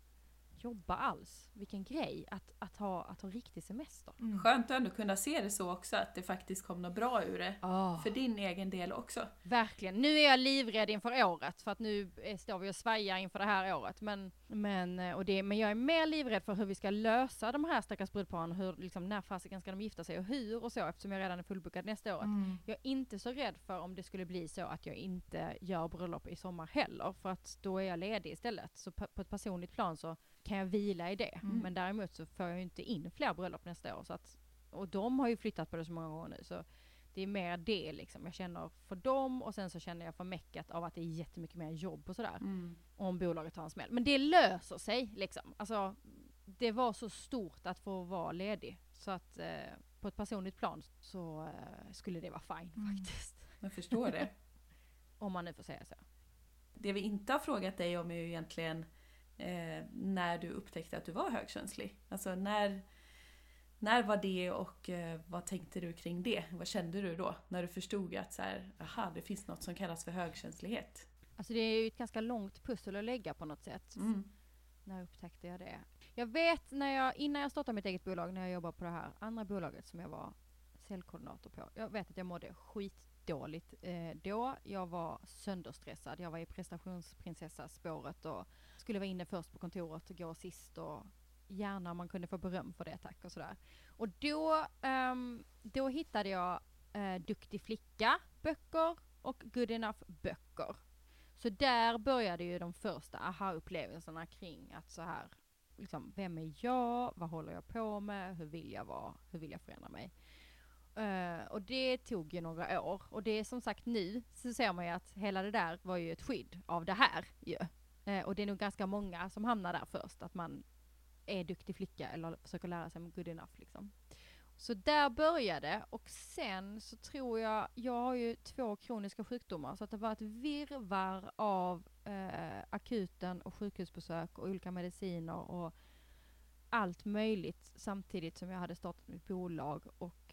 jobba alls. Vilken grej att, att, ha, att ha riktig semester. Mm. Skönt att ändå kunna se det så också, att det faktiskt kom något bra ur det. Oh. För din egen del också. Verkligen. Nu är jag livrädd inför året för att nu står vi och svajar inför det här året. Men, men, eh, och det, men jag är mer livrädd för hur vi ska lösa de här stackars brudparen. Hur, liksom, när fasiken ska de gifta sig och hur och så eftersom jag redan är fullbokad nästa året. Mm. Jag är inte så rädd för om det skulle bli så att jag inte gör bröllop i sommar heller. För att då är jag ledig istället. Så på, på ett personligt plan så kan jag vila i det. Mm. Men däremot så får jag ju inte in fler bröllop nästa år. Så att, och de har ju flyttat på det så många gånger nu. Så det är mer det liksom. Jag känner för dem och sen så känner jag för meckat av att det är jättemycket mer jobb och sådär. Mm. Om bolaget tar en smäll. Men det löser sig liksom. Alltså, det var så stort att få vara ledig. Så att eh, på ett personligt plan så eh, skulle det vara fine Mm. faktiskt. Jag förstår det. Om man nu får säga så. Det vi inte har frågat dig om är ju egentligen eh, när du upptäckte att du var högkänslig. Alltså när, när var det och eh, vad tänkte du kring det? Vad kände du då när du förstod att så här, aha, det finns något som kallas för högkänslighet? Alltså det är ju ett ganska långt pussel att lägga på något sätt. Mm. När upptäckte jag det? Jag vet när jag, innan jag startade mitt eget bolag, när jag jobbade på det här andra bolaget som jag var säljkoordinator på. Jag vet att jag mådde skitdåligt eh, då. Jag var sönderstressad. Jag var i prestationsprinsessa-spåret och skulle vara inne först på kontoret och gå sist och gärna om man kunde få beröm för det tack och sådär. Och då, um, då hittade jag eh, Duktig flicka böcker och Good enough böcker. Så där började ju de första aha-upplevelserna kring att så här, liksom, vem är jag, vad håller jag på med, hur vill jag vara, hur vill jag förändra mig. Uh, och det tog ju några år och det är som sagt nu så ser man ju att hela det där var ju ett skydd av det här ju. Uh, och det är nog ganska många som hamnar där först, att man är duktig flicka eller försöker lära sig good enough liksom. Så där började och sen så tror jag, jag har ju två kroniska sjukdomar så att det var ett virrvarr av uh, akuten och sjukhusbesök och olika mediciner och allt möjligt samtidigt som jag hade startat mitt bolag och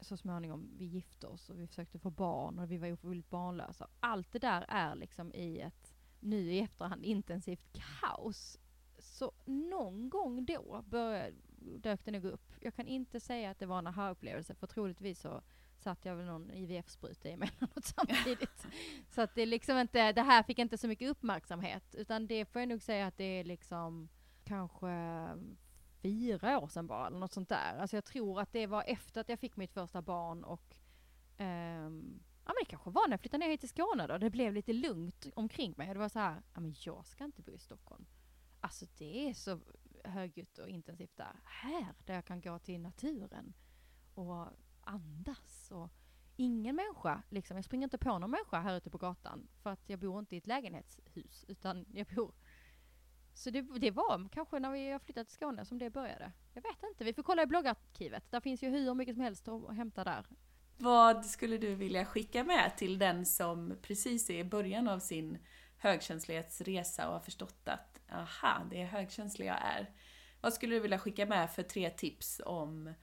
så småningom vi gifte oss och vi försökte få barn och vi var ofrivilligt barnlösa. Allt det där är liksom i ett nu i efterhand intensivt kaos. Så någon gång då började, dök det nog upp. Jag kan inte säga att det var en aha-upplevelse för troligtvis så satt jag väl någon IVF-spruta emellanåt samtidigt. så att det är liksom inte, det här fick inte så mycket uppmärksamhet utan det får jag nog säga att det är liksom kanske fyra år sedan bara eller något sånt där. Alltså jag tror att det var efter att jag fick mitt första barn och ehm, Ja men det kanske var när jag flyttade ner hit till Skåne då. Det blev lite lugnt omkring mig. Det var så här, ja men jag ska inte bo i Stockholm. Alltså det är så högljutt och intensivt där. Här, där jag kan gå till naturen och andas och ingen människa, liksom, jag springer inte på någon människa här ute på gatan för att jag bor inte i ett lägenhetshus utan jag bor så det, det var kanske när vi har flyttat till Skåne som det började. Jag vet inte, vi får kolla i bloggarkivet. Där finns ju hur mycket som helst att hämta där. Vad skulle du vilja skicka med till den som precis är i början av sin högkänslighetsresa och har förstått att aha, det är högkänslig jag är. Vad skulle du vilja skicka med för tre tips om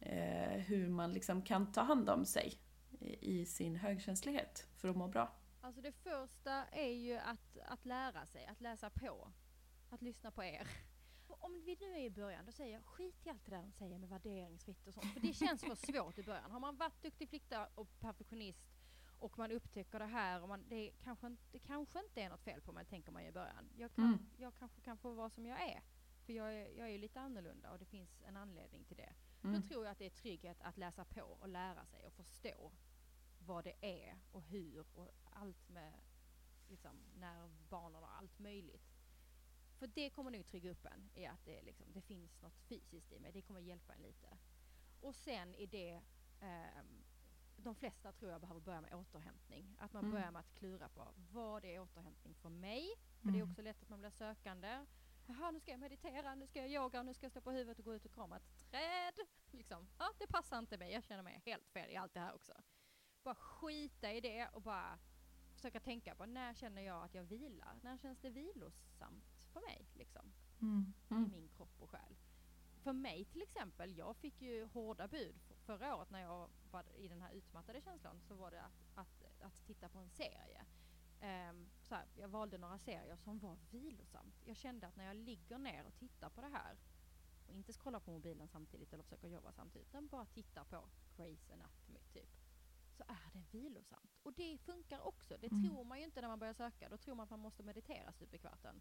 eh, hur man liksom kan ta hand om sig i sin högkänslighet för att må bra? Alltså det första är ju att, att lära sig, att läsa på. Att lyssna på er. Om vi nu är i början, då säger jag skit i allt det där de säger med värderingsfritt och sånt. För det känns för svårt i början. Har man varit duktig flicka och perfektionist och man upptäcker det här och man, det, kanske, det kanske inte är något fel på mig, tänker man i början. Jag, kan, Mm. jag kanske kan få vara som jag är. För jag är, jag är ju lite annorlunda och det finns en anledning till det. Mm. Då tror jag att det är trygghet att läsa på och lära sig och förstå vad det är och hur och allt med liksom, nervbanorna och allt möjligt. För det kommer nog trygga upp en i att det, liksom, det finns något fysiskt i mig. Det kommer hjälpa en lite. Och sen är det ehm, de flesta tror jag behöver börja med återhämtning. Att man Mm. börjar med att klura på vad det är återhämtning för mig. För det är Mm. också lätt att man blir sökande. Jaha, nu ska jag meditera, nu ska jag yoga, nu ska jag stå på huvudet och gå ut och krama ett träd. Liksom. Ja, det passar inte mig. Jag känner mig helt fel i allt det här också. Bara skita i det och bara försöka tänka på när känner jag att jag vilar? När känns det vilosamt för mig? Liksom Mm. i Mm. min kropp och själ. För mig till exempel, jag fick ju hårda bud förra året när jag var i den här utmattade känslan så var det att, att, att titta på en serie. Ehm, så här, jag valde några serier som var vilosamt. Jag kände att när jag ligger ner och tittar på det här och inte scrollar på mobilen samtidigt eller försöker jobba samtidigt utan bara tittar på Grey's Anatomy typ så är det vilosamt. Och det funkar också. Det Mm. tror man ju inte när man börjar söka. Då tror man att man måste meditera stup i kvarten.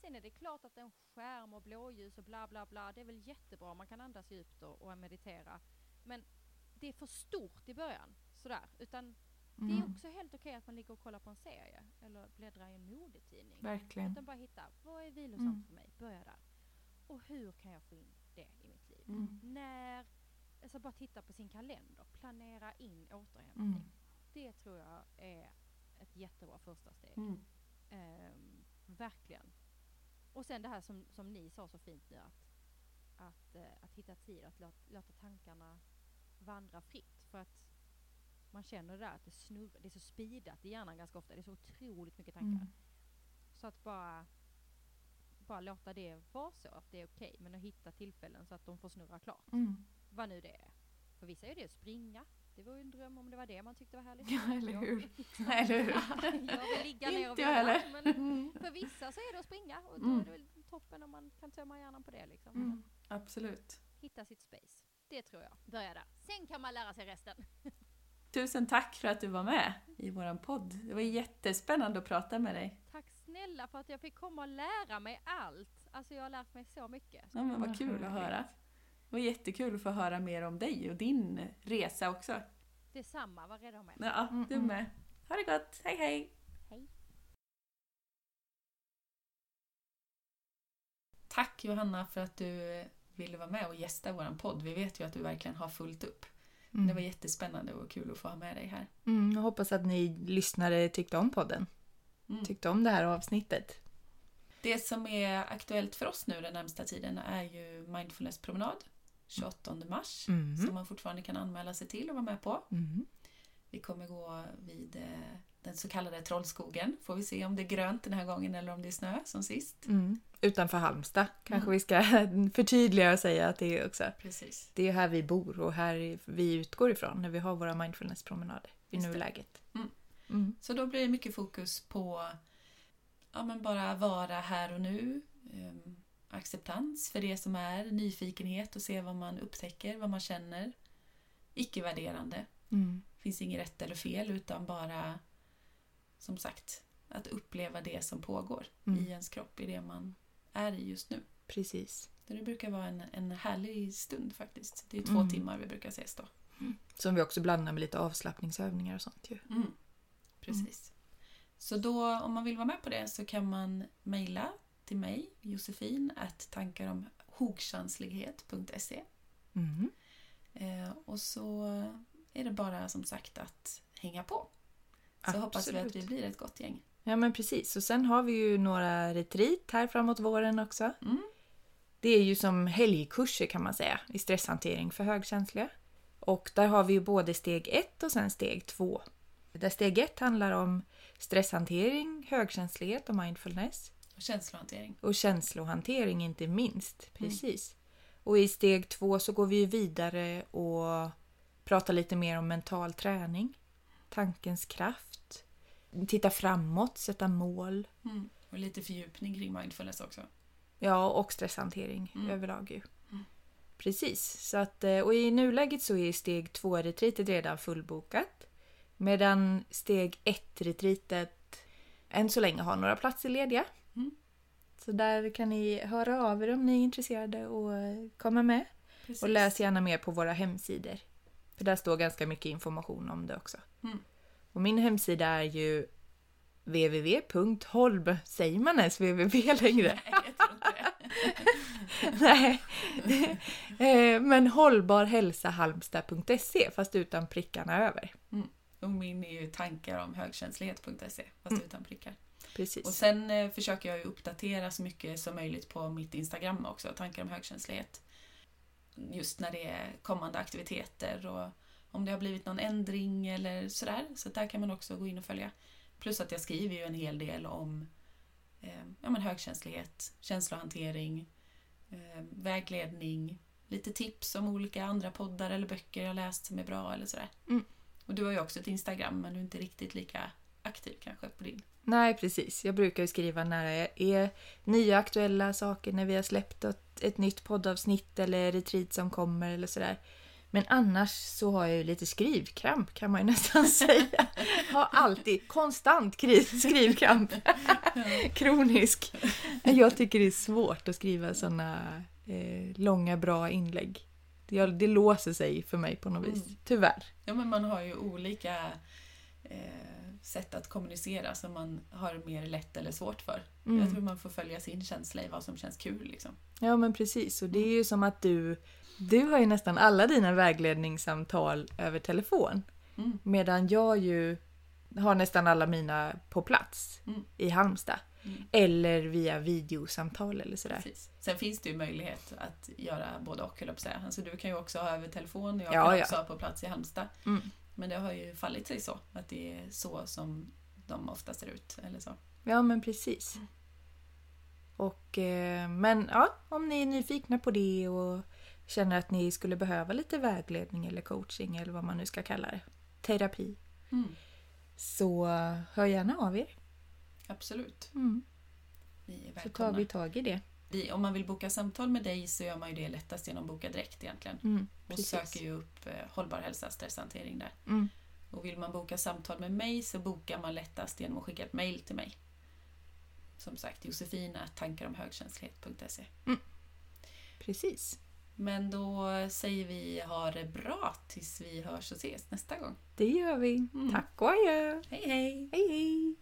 Sen är det klart att en skärm och blåljus och bla bla bla, det är väl jättebra. Man kan andas djupt och, och meditera. Men det är för stort i början. Sådär. Utan det är Mm. också helt okej att man ligger och kollar på en serie. Eller bläddrar i en modetidning. Verkligen. Utan bara hitta, vad är vilosamt Mm. för mig? Börja där. Och hur kan jag få in det i mitt liv? Mm. När, alltså bara titta på sin kalender. Planera in återhämtning. Mm. Det tror jag är ett jättebra första steg. Mm. Ehm, verkligen. Och sen det här som, som ni sa så fint nu att, att, eh, att hitta tid att låta, låta tankarna vandra fritt. För att man känner det där att det snurrar, det är så speedat i hjärnan ganska ofta. Det är så otroligt mycket tankar. Mm. Så att bara, bara låta det vara så, att det är okej. Men att hitta tillfällen så att de får snurra klart. Mm. Vad nu det är. För vissa är det att springa. Det var ju en dröm om det var det man tyckte var härligt. Ja, eller hur? Eller hur? jag vill ligga ner och vila. heller. Men Mm. för vissa så är det att springa och då Mm. är det väl toppen om man kan tömma hjärnan på det liksom. Mm. Absolut. Hitta sitt space. Det tror jag. Börja där. Sen kan man lära sig resten. Tusen tack för att du var med i våran podd. Det var jättespännande att prata med dig. Tack snälla för att jag fick komma och lära mig allt. Alltså jag har lärt mig så mycket. Ja, men vad kul att höra. Det var jättekul att få höra mer om dig och din resa också. Detsamma, var rädd om er. Ja, du med. Ha det gott. Hej hej! Hej. Tack Johanna för att du ville vara med och gästa våran podd. Vi vet ju att du verkligen har fullt upp. Mm. Det var jättespännande och kul att få ha med dig här. Mm, jag hoppas att ni lyssnare tyckte om podden. Mm. Tyckte om det här avsnittet. Det som är aktuellt för oss nu den närmsta tiden är ju Mindfulness promenad 28 mars Mm. som man fortfarande kan anmäla sig till och vara med på. Mm. Vi kommer gå vid eh, den så kallade Trollskogen. Får vi se om det är grönt den här gången eller om det är snö som sist. Mm. Utanför Halmstad kanske Mm. vi ska förtydliga och säga att det är också. Precis. Det är här vi bor och här vi utgår ifrån när vi har våra mindfulness-promenader i Just nuläget. Mm. Mm. Så då blir det mycket fokus på ja, men bara vara här och nu. Ehm, acceptans för det som är, nyfikenhet och se vad man upptäcker, vad man känner. Icke-värderande. Mm. Finns inget rätt eller fel utan bara som sagt att uppleva det som pågår Mm. i ens kropp, i det man är i just nu. Precis. Det brukar vara en, en härlig stund faktiskt. Det är två Mm. timmar vi brukar ses då. Som vi också blandar med lite avslappningsövningar och sånt ju. Mm. Precis. Så då om man vill vara med på det så kan man mejla till mig, Josefin, att tankaromhogkänslighet.se Mm. eh, och så är det bara som sagt att hänga på. Så hoppas vi att Absolut. vi blir ett gott gäng. Ja men precis. Och sen har vi ju några retreat här framåt våren också. Mm. Det är ju som helgkurser kan man säga i stresshantering för högkänsliga. Och där har vi ju både steg ett och sen steg två. Där steg ett handlar om stresshantering, högkänslighet och mindfulness. Och känslohantering. Och känslohantering inte minst. Precis. Och i steg två så går vi vidare och pratar lite mer om mental träning. Tankens kraft. Titta framåt, sätta mål. Mm. Och lite fördjupning kring mindfulness också. Ja, och stresshantering Mm. överlag ju. Mm. Precis. Så att, eh, och i nuläget så är steg två retreatet redan fullbokat. Medan steg ett retreatet än så länge har några platser lediga. Mm. Så där kan ni höra av er om ni är intresserade och komma med. Precis. Och läs gärna mer på våra hemsidor. För där står ganska mycket information om det också. Mm. Och min hemsida är ju www.holb... Säger man ens www längre? Nej, jag tror inte det. Nej. Eh, Men hållbarhälsahalmstad.se fast utan prickarna över. Och min är ju tankar om högkänslighet.se fast Mm. utan prickar. Precis. Och sen eh, försöker jag ju uppdatera så mycket som möjligt på mitt Instagram också, tankar om högkänslighet. Just när det är kommande aktiviteter och om det har blivit någon ändring eller sådär. Så där kan man också gå in och följa. Plus att jag skriver ju en hel del om eh, ja, men högkänslighet, känslohantering, eh, vägledning, lite tips om olika andra poddar eller böcker jag läst som är bra eller sådär. Mm. Och du har ju också ett Instagram men du är inte riktigt lika aktiv kanske på din. Nej, precis. Jag brukar ju skriva när det är nya aktuella saker, när vi har släppt ett, ett nytt poddavsnitt eller retreat som kommer eller sådär. Men annars så har jag ju lite skrivkramp kan man ju nästan säga. Har alltid konstant kri- skrivkramp. Kronisk. Jag tycker det är svårt att skriva sådana eh, långa bra inlägg. Det, det låser sig för mig på något vis. Mm. Tyvärr. Ja, men man har ju olika eh, sätt att kommunicera som man har mer lätt eller svårt för. Mm. Jag tror man får följa sin känsla i vad som känns kul. Liksom. Ja men precis och det är ju som att du Du har ju nästan alla dina vägledningssamtal över telefon. Mm. Medan jag ju har nästan alla mina på plats Mm. i Halmstad. Mm. Eller via videosamtal eller sådär. Precis. Sen finns det ju möjlighet att göra både och, höll jag. Alltså, du kan ju också ha över telefon och jag Ja, kan ja. också ha på plats i Halmstad. Mm. Men det har ju fallit sig så, att det är så som de ofta ser ut. Eller så. Ja, men precis. Och, eh, men ja, om ni är nyfikna på det och känner att ni skulle behöva lite vägledning eller coaching eller vad man nu ska kalla det. Terapi. Mm. Så hör gärna av er. Absolut. Mm. Ni är Så tar välkomna. vi tag i det. Vi, om man vill boka samtal med dig så gör man ju det lättast genom Boka Direkt egentligen. Mm, Och söker ju upp eh, hållbar hälsa, stresshantering där. Mm. Och vill man boka samtal med mig så bokar man lättast genom att skicka ett mail till mig. Som sagt, Josefina, tankaromhögkänslighet.se. Precis. Men då säger vi ha det bra tills vi hörs och ses nästa gång. Det gör vi. Mm. Tack och adjö. Hej hej! Hej